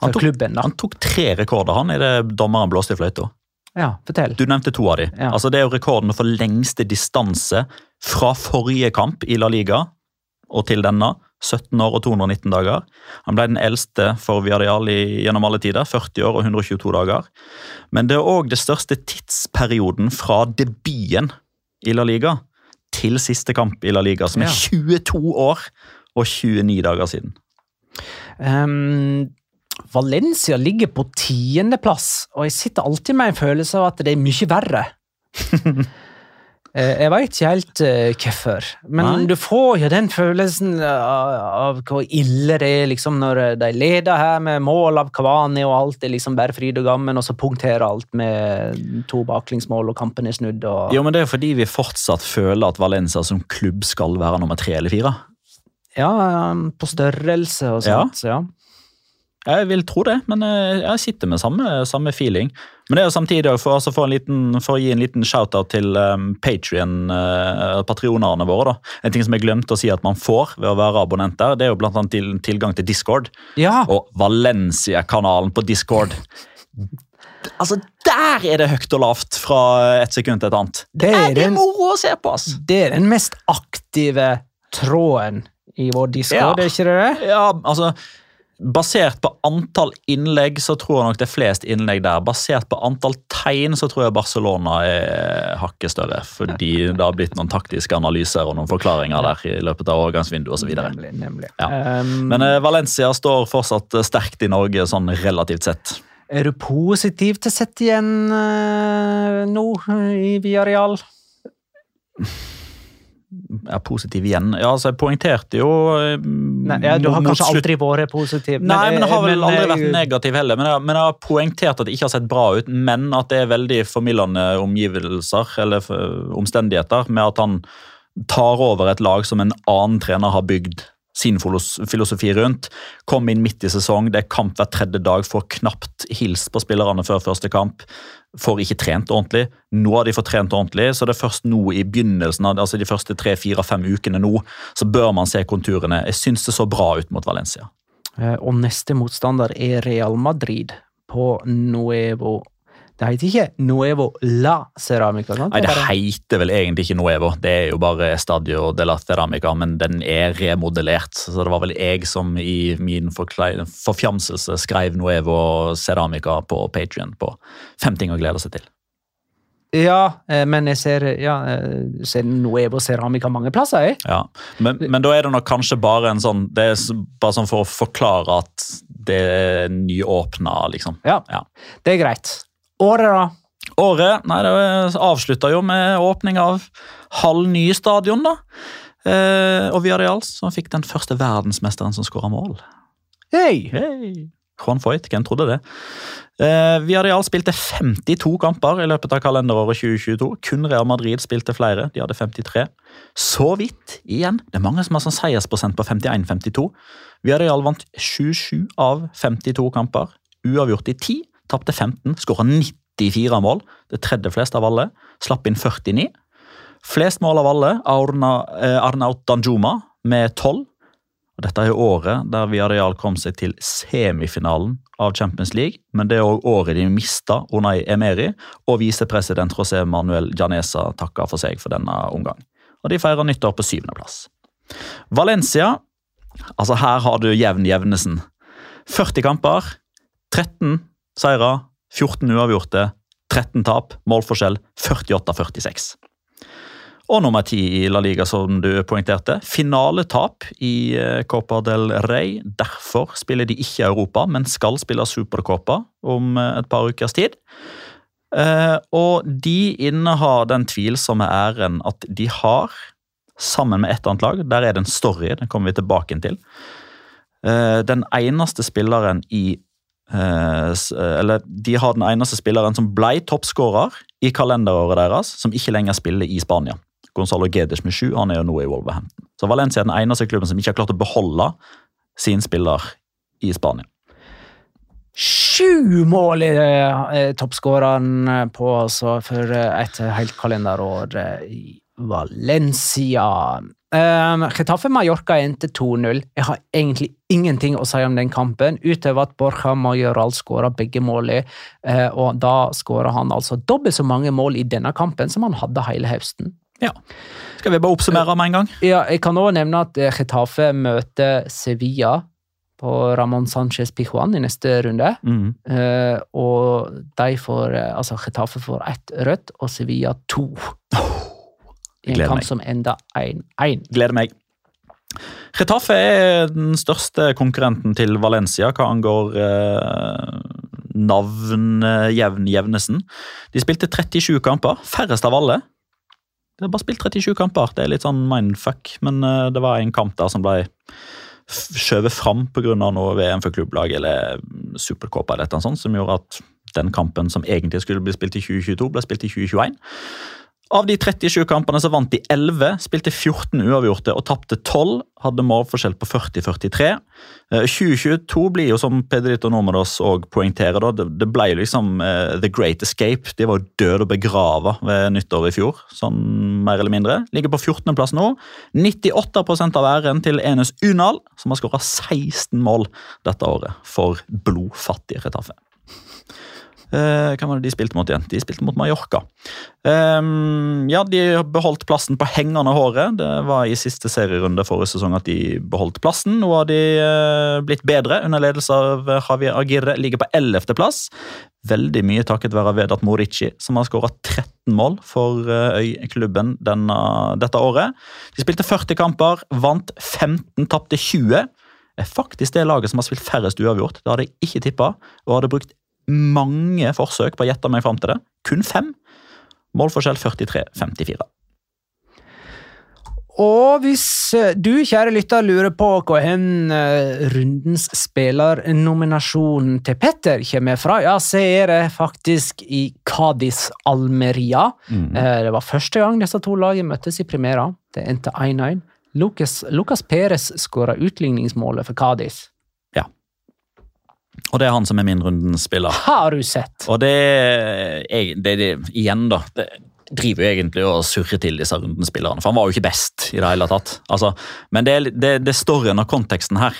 Han tok, klubben. han tok tre rekorder han i det dommeren blåste i fløyta. Ja, fortell. Du nevnte to av de. Ja. Altså, det er jo rekorden for lengste distanse fra forrige kamp i La Liga og til denne. 17 år og 219 dager. Han ble den eldste for Viadial gjennom alle tider. 40 år og 122 dager. Men det er òg det største tidsperioden fra debuten i La Liga til siste kamp i La Liga, som er Ja. 22 år og 29 dager siden. Um, Valencia ligger på tiendeplass, og jeg sitter alltid med en følelse av at det er mye verre. Eh, jeg veit ikke helt uh, hvorfor, men Nei. du får jo den følelsen av, av hvor ille det er liksom når de leder her med mål av Kavani, og alt er liksom bare fryd og gammen, og så punkterer alt med to baklengsmål, og kampen er snudd. Og... Jo, men Det er fordi vi fortsatt føler at Valencia som klubb skal være nummer tre eller fire. Ja, på størrelse og sånt. Ja. Jeg vil tro det, men eh, jeg sitter med samme, samme feeling. Men det er jo samtidig for, altså for, en liten, for å gi en liten shout-out til um, Patrion, uh, patronerne våre. da. En ting som jeg glemte å si at man får ved å være abonnent der, det er jo blant annet til, tilgang til Discord. ja. Og Valencia-kanalen på Discord. Altså, Der er det høyt og lavt fra et sekund til et annet. Det Det er er moro å se på, ass! det er den mest aktive tråden i vår discord, Ja. er ikke det det? Ja, altså Basert på antall innlegg så tror jeg nok det er flest innlegg der. Basert på antall tegn så tror jeg Barcelona er hakket større. Fordi det har blitt noen taktiske analyser og noen forklaringer der i løpet av overgangsvinduet osv. Nemlig. nemlig. Ja. Um, Men eh, Valencia står fortsatt sterkt i Norge sånn relativt sett. er du positiv til å sette igjen eh, nå i Villarreal? Er positiv igjen. Ja, altså Jeg poengterte jo eh, Nei, ja, du har kanskje slutt- aldri vært positiv. Nei, men jeg har vel aldri eh, vært negativ heller. Men jeg, men jeg har poengtert at det ikke har sett bra ut, men at det er veldig formildende omgivelser eller omstendigheter med at han tar over et lag som en annen trener har bygd sin filosofi rundt. Kom inn midt i sesong, det er kamp hver tredje dag, får knapt hilst på spillerne før første kamp. Får ikke trent ordentlig. Nå har de fått trent ordentlig, så det er først nå i begynnelsen av altså de første tre, fire, fem ukene nå, så bør man se konturene. Jeg syns det så bra ut mot Valencia. Eh, Og neste motstander er Real Madrid på Nuevo Det heter ikke Nuevo La Ceramica, sant? Nei, Det heter vel egentlig ikke Nuevo, det er jo bare Stadio de la Ceramica, men den er remodellert. Så det var vel jeg som i min forfjamselse skrev Nuevo Ceramica på Patrion på Fem ting å glede seg til. Ja, eh, men jeg ser, ja, eh, ser Nuevo Ceramica mange plasser, jeg. Ja. Men, men da er det nok kanskje bare en sånn Det er bare sånn for å forklare at det er nyåpna, liksom. Ja, Ja. det er greit. Året, da? Året nei, det avslutta jo med åpning av halv ny stadion, da. Eh, og Villarreal som fikk den første verdensmesteren som skåra mål. Hei! Hey. Juan Foyt, hvem trodde det? Eh, Villarreal spilte 52 kamper i løpet av kalenderåret 2022. Kun Real Madrid spilte flere, de hadde 53. Så vidt igjen. Det er mange som har sånn seiersprosent på 51-52. Villarreal vant 27 av 52 kamper. Uavgjort i 10, tapte 15, skåra 94 mål. Det tredje flest av alle. Slapp inn 49. Flest mål av alle, Arna, eh, Arnaut Danjuma med 12. Og Dette er året der Viareal kom seg til semifinalen av Champions League, men det er òg året de mista Unai Emeri, og visepresident José Manuel Janesa takka for seg for denne omgang. Og de feirer nyttår på syvendeplass. Valencia, altså her har du jevn jevnesen. 40 kamper, 13 seire, 14 uavgjorte, 13 tap, målforskjell 48-46. Og nummer ti i La Liga, som du poengterte. Finaletap i eh, Copa del Rey. Derfor spiller de ikke Europa, men skal spille Supercopa om eh, et par ukers tid. Eh, og de innehar den tvilsomme æren at de har, sammen med et annet lag Der er det en story, den kommer vi tilbake til. Den eneste spilleren i Eller de har den eneste spilleren som ble toppskårer i kalenderåret deres, som ikke lenger spiller i Spania. Gonzalo Gedes med sju, han er jo nå i Wolverhampton. Så Valencia er den eneste klubben som ikke har klart å beholde sin spiller i Spania. Sju mål i eh, toppskåreren eh, på, altså, for eh, et helt kalenderår eh, i Valencia. Um, Getafe Mallorca endte 2-0. Jeg har egentlig ingenting å si om den kampen, utover at Borja Majoral skåra begge målene, Uh, og da skåra han altså dobbelt så mange mål i denne kampen som han hadde hele høsten. Ja. Skal vi bare oppsummere med en gang? Ja, jeg kan også nevne at eh, Getafe møter Sevilla på Ramón Sánchez Pijuan i neste runde. Mm. Uh, og de får Altså, Getafe får ett rødt, og Sevilla to. I en kamp meg. som enda 1-1. Gleder meg. Retafe er den største konkurrenten til Valencia hva angår eh, navnjevn-jevnesen. De spilte 37 kamper, færrest av alle. De har bare spilt 37 kamper. Det er litt sånn mindfuck, men eh, det var en kamp der som ble skjøvet fram pga. noe VM for klubblag eller Supercopa eller et sånt, som gjorde at den kampen som egentlig skulle bli spilt i 2022, ble spilt i 2021. Av de 37 kampene så vant de 11, spilte 14 uavgjorte og tapte 12. Hadde målforskjell på 40-43. Eh, 2022 blir jo, som Pedrito Normados òg poengterer, det ble liksom eh, the great escape. De var jo døde og begrava ved nyttår i fjor, sånn mer eller mindre. Ligger på 14.-plass nå. 98% av æren til Enes Unal, som har skåra 16 mål dette året for blodfattige Retafe. Eh, Hvem var det de spilte mot igjen? De spilte mot Mallorca. Um, ja, de beholdt plassen på hengende håret. Det var i siste serierunde forrige sesong at de beholdt plassen. Nå har de eh, blitt bedre under ledelse av Javier Agirre. Ligger på 11. plass. Veldig mye takket være Vedat Morici, som har skåra 13 mål for eh, Øyklubben denne, dette året. De spilte 40 kamper, vant 15, tapte 20. Er faktisk det laget som har spilt færrest uavgjort. Det hadde jeg ikke tippa, og hadde brukt mange forsøk på å gjette meg fram til det. Kun fem. Målforskjell 43-54. Og hvis eh, du, kjære lytter, lurer på hvor hen eh, rundens spillernominasjon til Petter kommer fra, ja, så er det faktisk i Cádiz Almeria. Mm. Det var første gang disse to lagene møttes i Primera. Det endte 1-1. Lucas, Lucas Perez skåra utligningsmålet for Cádiz. Og det er han som er min rundenspiller. Har du sett? Og det, jeg, det, det Igjen, da. Det driver jo egentlig og surrer til disse rundenspillerne, For han var jo ikke best i det hele tatt. Altså, men det det, det står og konteksten her.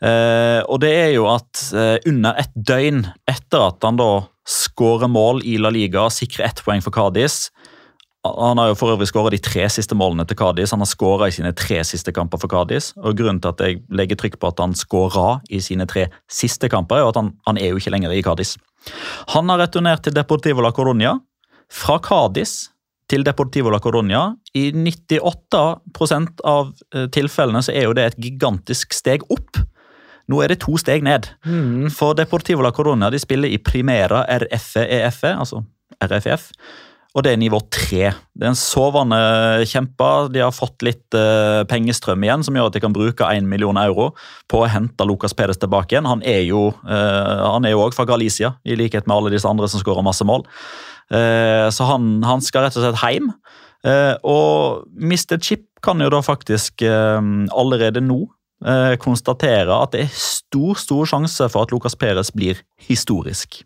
Eh, og det er jo at eh, under et døgn etter at han da skårer mål i La Liga, sikrer ett poeng for Cádiz Han har jo for øvrig skåra de tre siste målene til Kadis. Han har skåra i sine tre siste kamper for Kadis. Og grunnen til at jeg legger trykk på at han skåra i sine tre siste kamper, er at han, han er jo ikke lenger i Kadis. Han har returnert til Deportivo la Coruña. Fra Kadis til Deportivo la Coruña. I 98 av eh, tilfellene så er jo det et gigantisk steg opp. Nå er det to steg ned. For Deportivo la Coruña de spiller i Primera RFE-EFE, altså RFF. Og det er nivå tre. Det er en sovende kjempe. De har fått litt uh, pengestrøm igjen, som gjør at de kan bruke 1 million euro på å hente Lucas Pedes tilbake igjen. Han er jo uh, er også fra Galicia, i likhet med alle disse andre som skårer masse mål. Uh, så han, han skal rett og slett hjem. Uh, og Mr. Chip kan jo da faktisk eh, allerede nå eh, konstatere at det er stor, stor sjanse for at Lucas Peres blir historisk.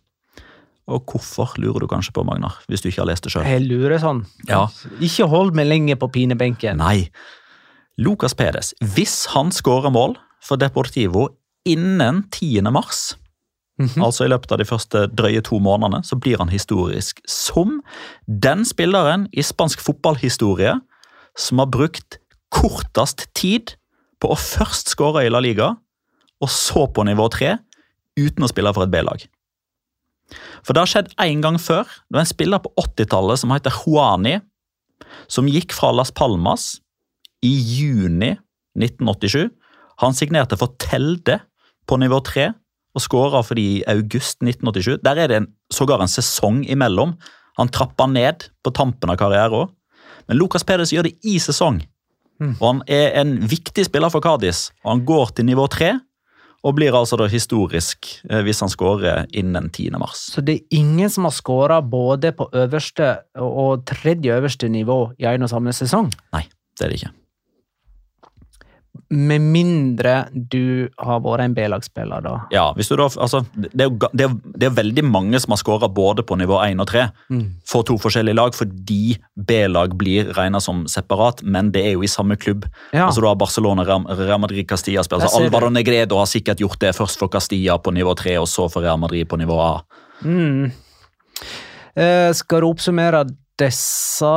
Og hvorfor, lurer du kanskje på, Magnar, hvis du ikke har lest det sjøl? Jeg lurer sånn. Ja. Ikke hold meg lenge på pinebenken. Nei. Lucas Pedes, hvis han skårer mål for Deportivo innen 10. mars, altså i løpet av de første drøye to månedene, så blir han historisk som den spilleren i spansk fotballhistorie som har brukt kortest tid på å først skåre i La Liga, og så på nivå 3, uten å spille for et B-lag. For det har skjedd én gang før. Det var en spiller på 80-tallet som heter Juani, som gikk fra Las Palmas i juni 1987. Han signerte for Telde på nivå 3 og skåra for de i august 1987. Der er det en, sågar en sesong imellom. Han trappa ned på tampen av karrieren. Men Lucas Pedersen gjør det i sesong. Og Han er en viktig spiller for Cádiz. og Han går til nivå 3 og blir altså da historisk eh, hvis han skårer innen 10. mars. Så det er ingen som har skåra både på øverste og tredje øverste nivå i en og samme sesong? Nei, det er det ikke. Med mindre du har vært en B-lagsspiller, da. Ja, da, altså, det, er jo, det, er, det er veldig mange som har skåra både på nivå 1 og 3 for to forskjellige lag, fordi B-lag blir regna som separat, men det er jo i samme klubb. Ja. Altså Du har Barcelona, Real Madrid, Castilla spiller. Altså. Alvaro Negredo har sikkert gjort det først for Castilla på nivå 3, og så for Real Madrid på nivå A. Mm. Eh, skal du oppsummere disse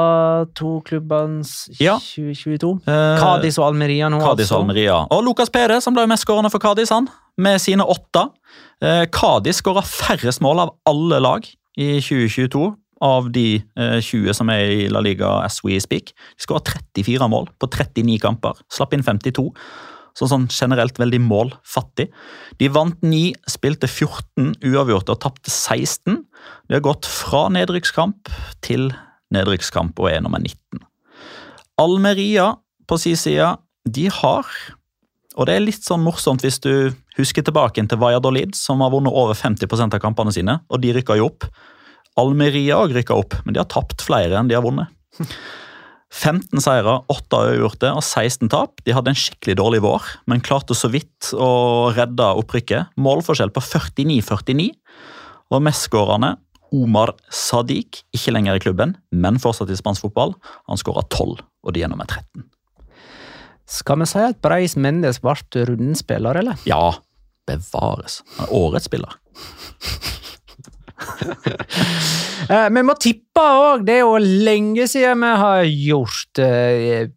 to klubbenes Ja. 2022? Eh, Cádiz og Almeria nå, Cádiz altså. og Almeria. Og Lucas Perez som ble mestskårende mest skårende for Cádiz, han, med sine åtte. Eh, Cádiz skåra færrest mål av alle lag i 2022. Av de eh, 20 som er i La Liga as we speak. De skåra 34 mål på 39 kamper. Slapp inn 52. Så sånn generelt veldig målfattig. De vant 9, spilte 14 uavgjort og tapte 16. De har gått fra nedrykkskamp til nedrykkskamp og er nummer 19. Almeria på sin side, de har Og det er litt sånn morsomt hvis du husker tilbake til Valladolid, som har vunnet over 50% av kampene sine, og de rykka jo opp. Almeria òg rykka opp, men de har tapt flere enn de har vunnet. 15 seire, 8 uavgjorte og 16 tap. De hadde en skikkelig dårlig vår, men klarte så vidt å redde opprykket. Målforskjell på 49-49, og mestskårerne Omar Sadiq, ikke lenger i klubben, men fortsatt i spansk fotball. Han skåra 12, og de er nummer 13. Skal vi si at Breis Mendes ble rundens spiller, eller? Ja, bevares. Han er årets spiller. Eh, Vi må tippe òg. Det er jo lenge siden vi har gjort eh,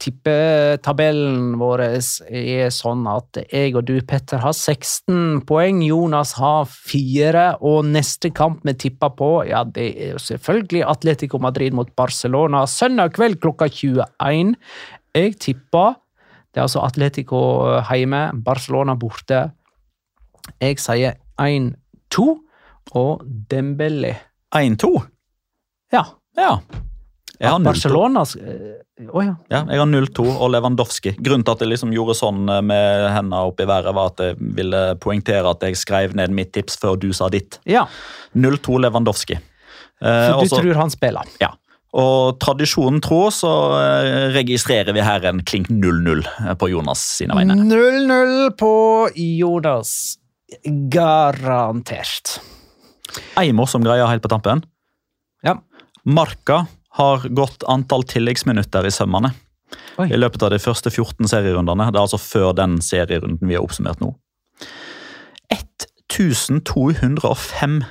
Tippetabellen vår er sånn at jeg og du, Petter, har 16 poeng. Jonas har 4. Og neste kamp vi tipper på, ja, det er jo selvfølgelig Atletico Madrid mot Barcelona. Søndag kveld klokka 21. Jeg tipper Det er altså Atletico hjemme, Barcelona borte. Jeg sier 1-2 og Dembélé 1-2. Ja. Ja. Jeg har 0-2. Barcelona eh, Å ja. Ja, jeg har 0-2 og Lewandowski. Grunnen til at jeg liksom gjorde sånn eh, med hendene opp i været, var at jeg ville poengtere at jeg skrev ned mitt tips før du sa ditt. ja. 0-2 Lewandowski. Eh, så du også- tror han spiller. Ja. Og tradisjonen tro så eh, registrerer vi her en klink 0-0 på Jonas sine vegne. 0-0 på Jonas. Garantert. Ei morsom greie helt på tampen. Ja. Marka har gått antall tilleggsminutter i sømmene Oi. i løpet av de første 14 serierundene. Det er altså før den serierunden vi har oppsummert nå. 1205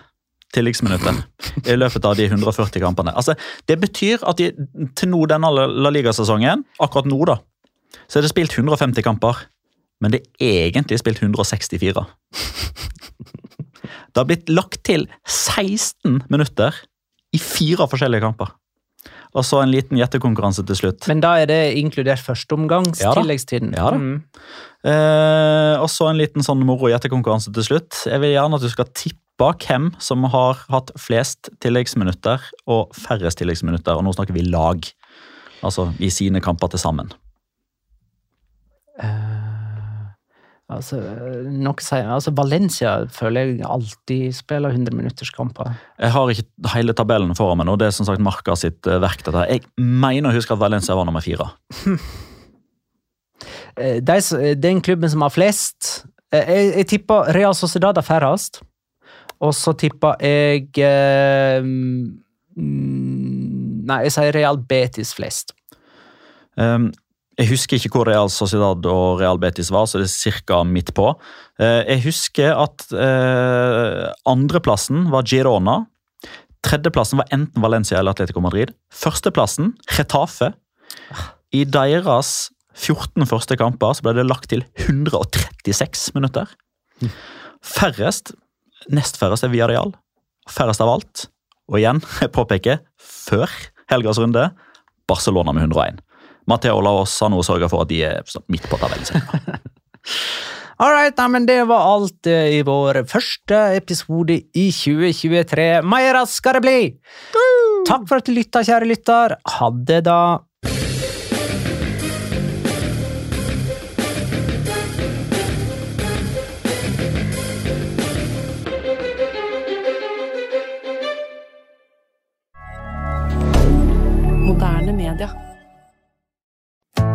tilleggsminutter i løpet av de 140 kampene. Altså, det betyr at de, til nå denne La Liga-sesongen, akkurat nå, da, så er det spilt 150 kamper. Men det er egentlig spilt 164. Det har blitt lagt til 16 minutter i fire forskjellige kamper. Og så en liten gjettekonkurranse til slutt. Men da er det inkludert førsteomgangs Ja tilleggstiden. Ja da. Mm. Eh, og så en liten sånn moro gjettekonkurranse til slutt. Jeg vil gjerne at du skal tippe hvem som har hatt flest tilleggsminutter og færrest tilleggsminutter. Og nå snakker vi lag. Altså i sine kamper til sammen. Altså, nok sier, altså, Valencia føler jeg alltid spiller 100 minutters kamper. Jeg har ikke hele tabellen foran meg nå. Det er som sagt Marka sitt eh, verk. dette. Jeg mener å huske at Valencia var nummer fire. Eh, De, den klubben som har flest eh, Jeg, jeg tipper Real Sociedad er færrest. Og så tipper jeg eh, mm, Nei, jeg sier Real Betis flest. Um, jeg husker ikke hvor Real Sociedad og Real Betis var, så det er ca. midt på. Eh, jeg husker at uh, andreplassen var Girona. Tredjeplassen var enten Valencia eller Atletico Madrid. Førsteplassen Retafe. I deres 14 første kamper så ble det lagt til 136 minutter. Færrest, nest færrest er Villarreal. Færrest av alt, og igjen, jeg påpeker, før helgas runde, Barcelona med 101. Matteo Laos har nå sørga for at de er midt på tabellen. All right, nei, men det var alt eh, i vår første episode i 2023. Mer skal det bli! Takk for at du lytta, kjære lytter. Ha det, da.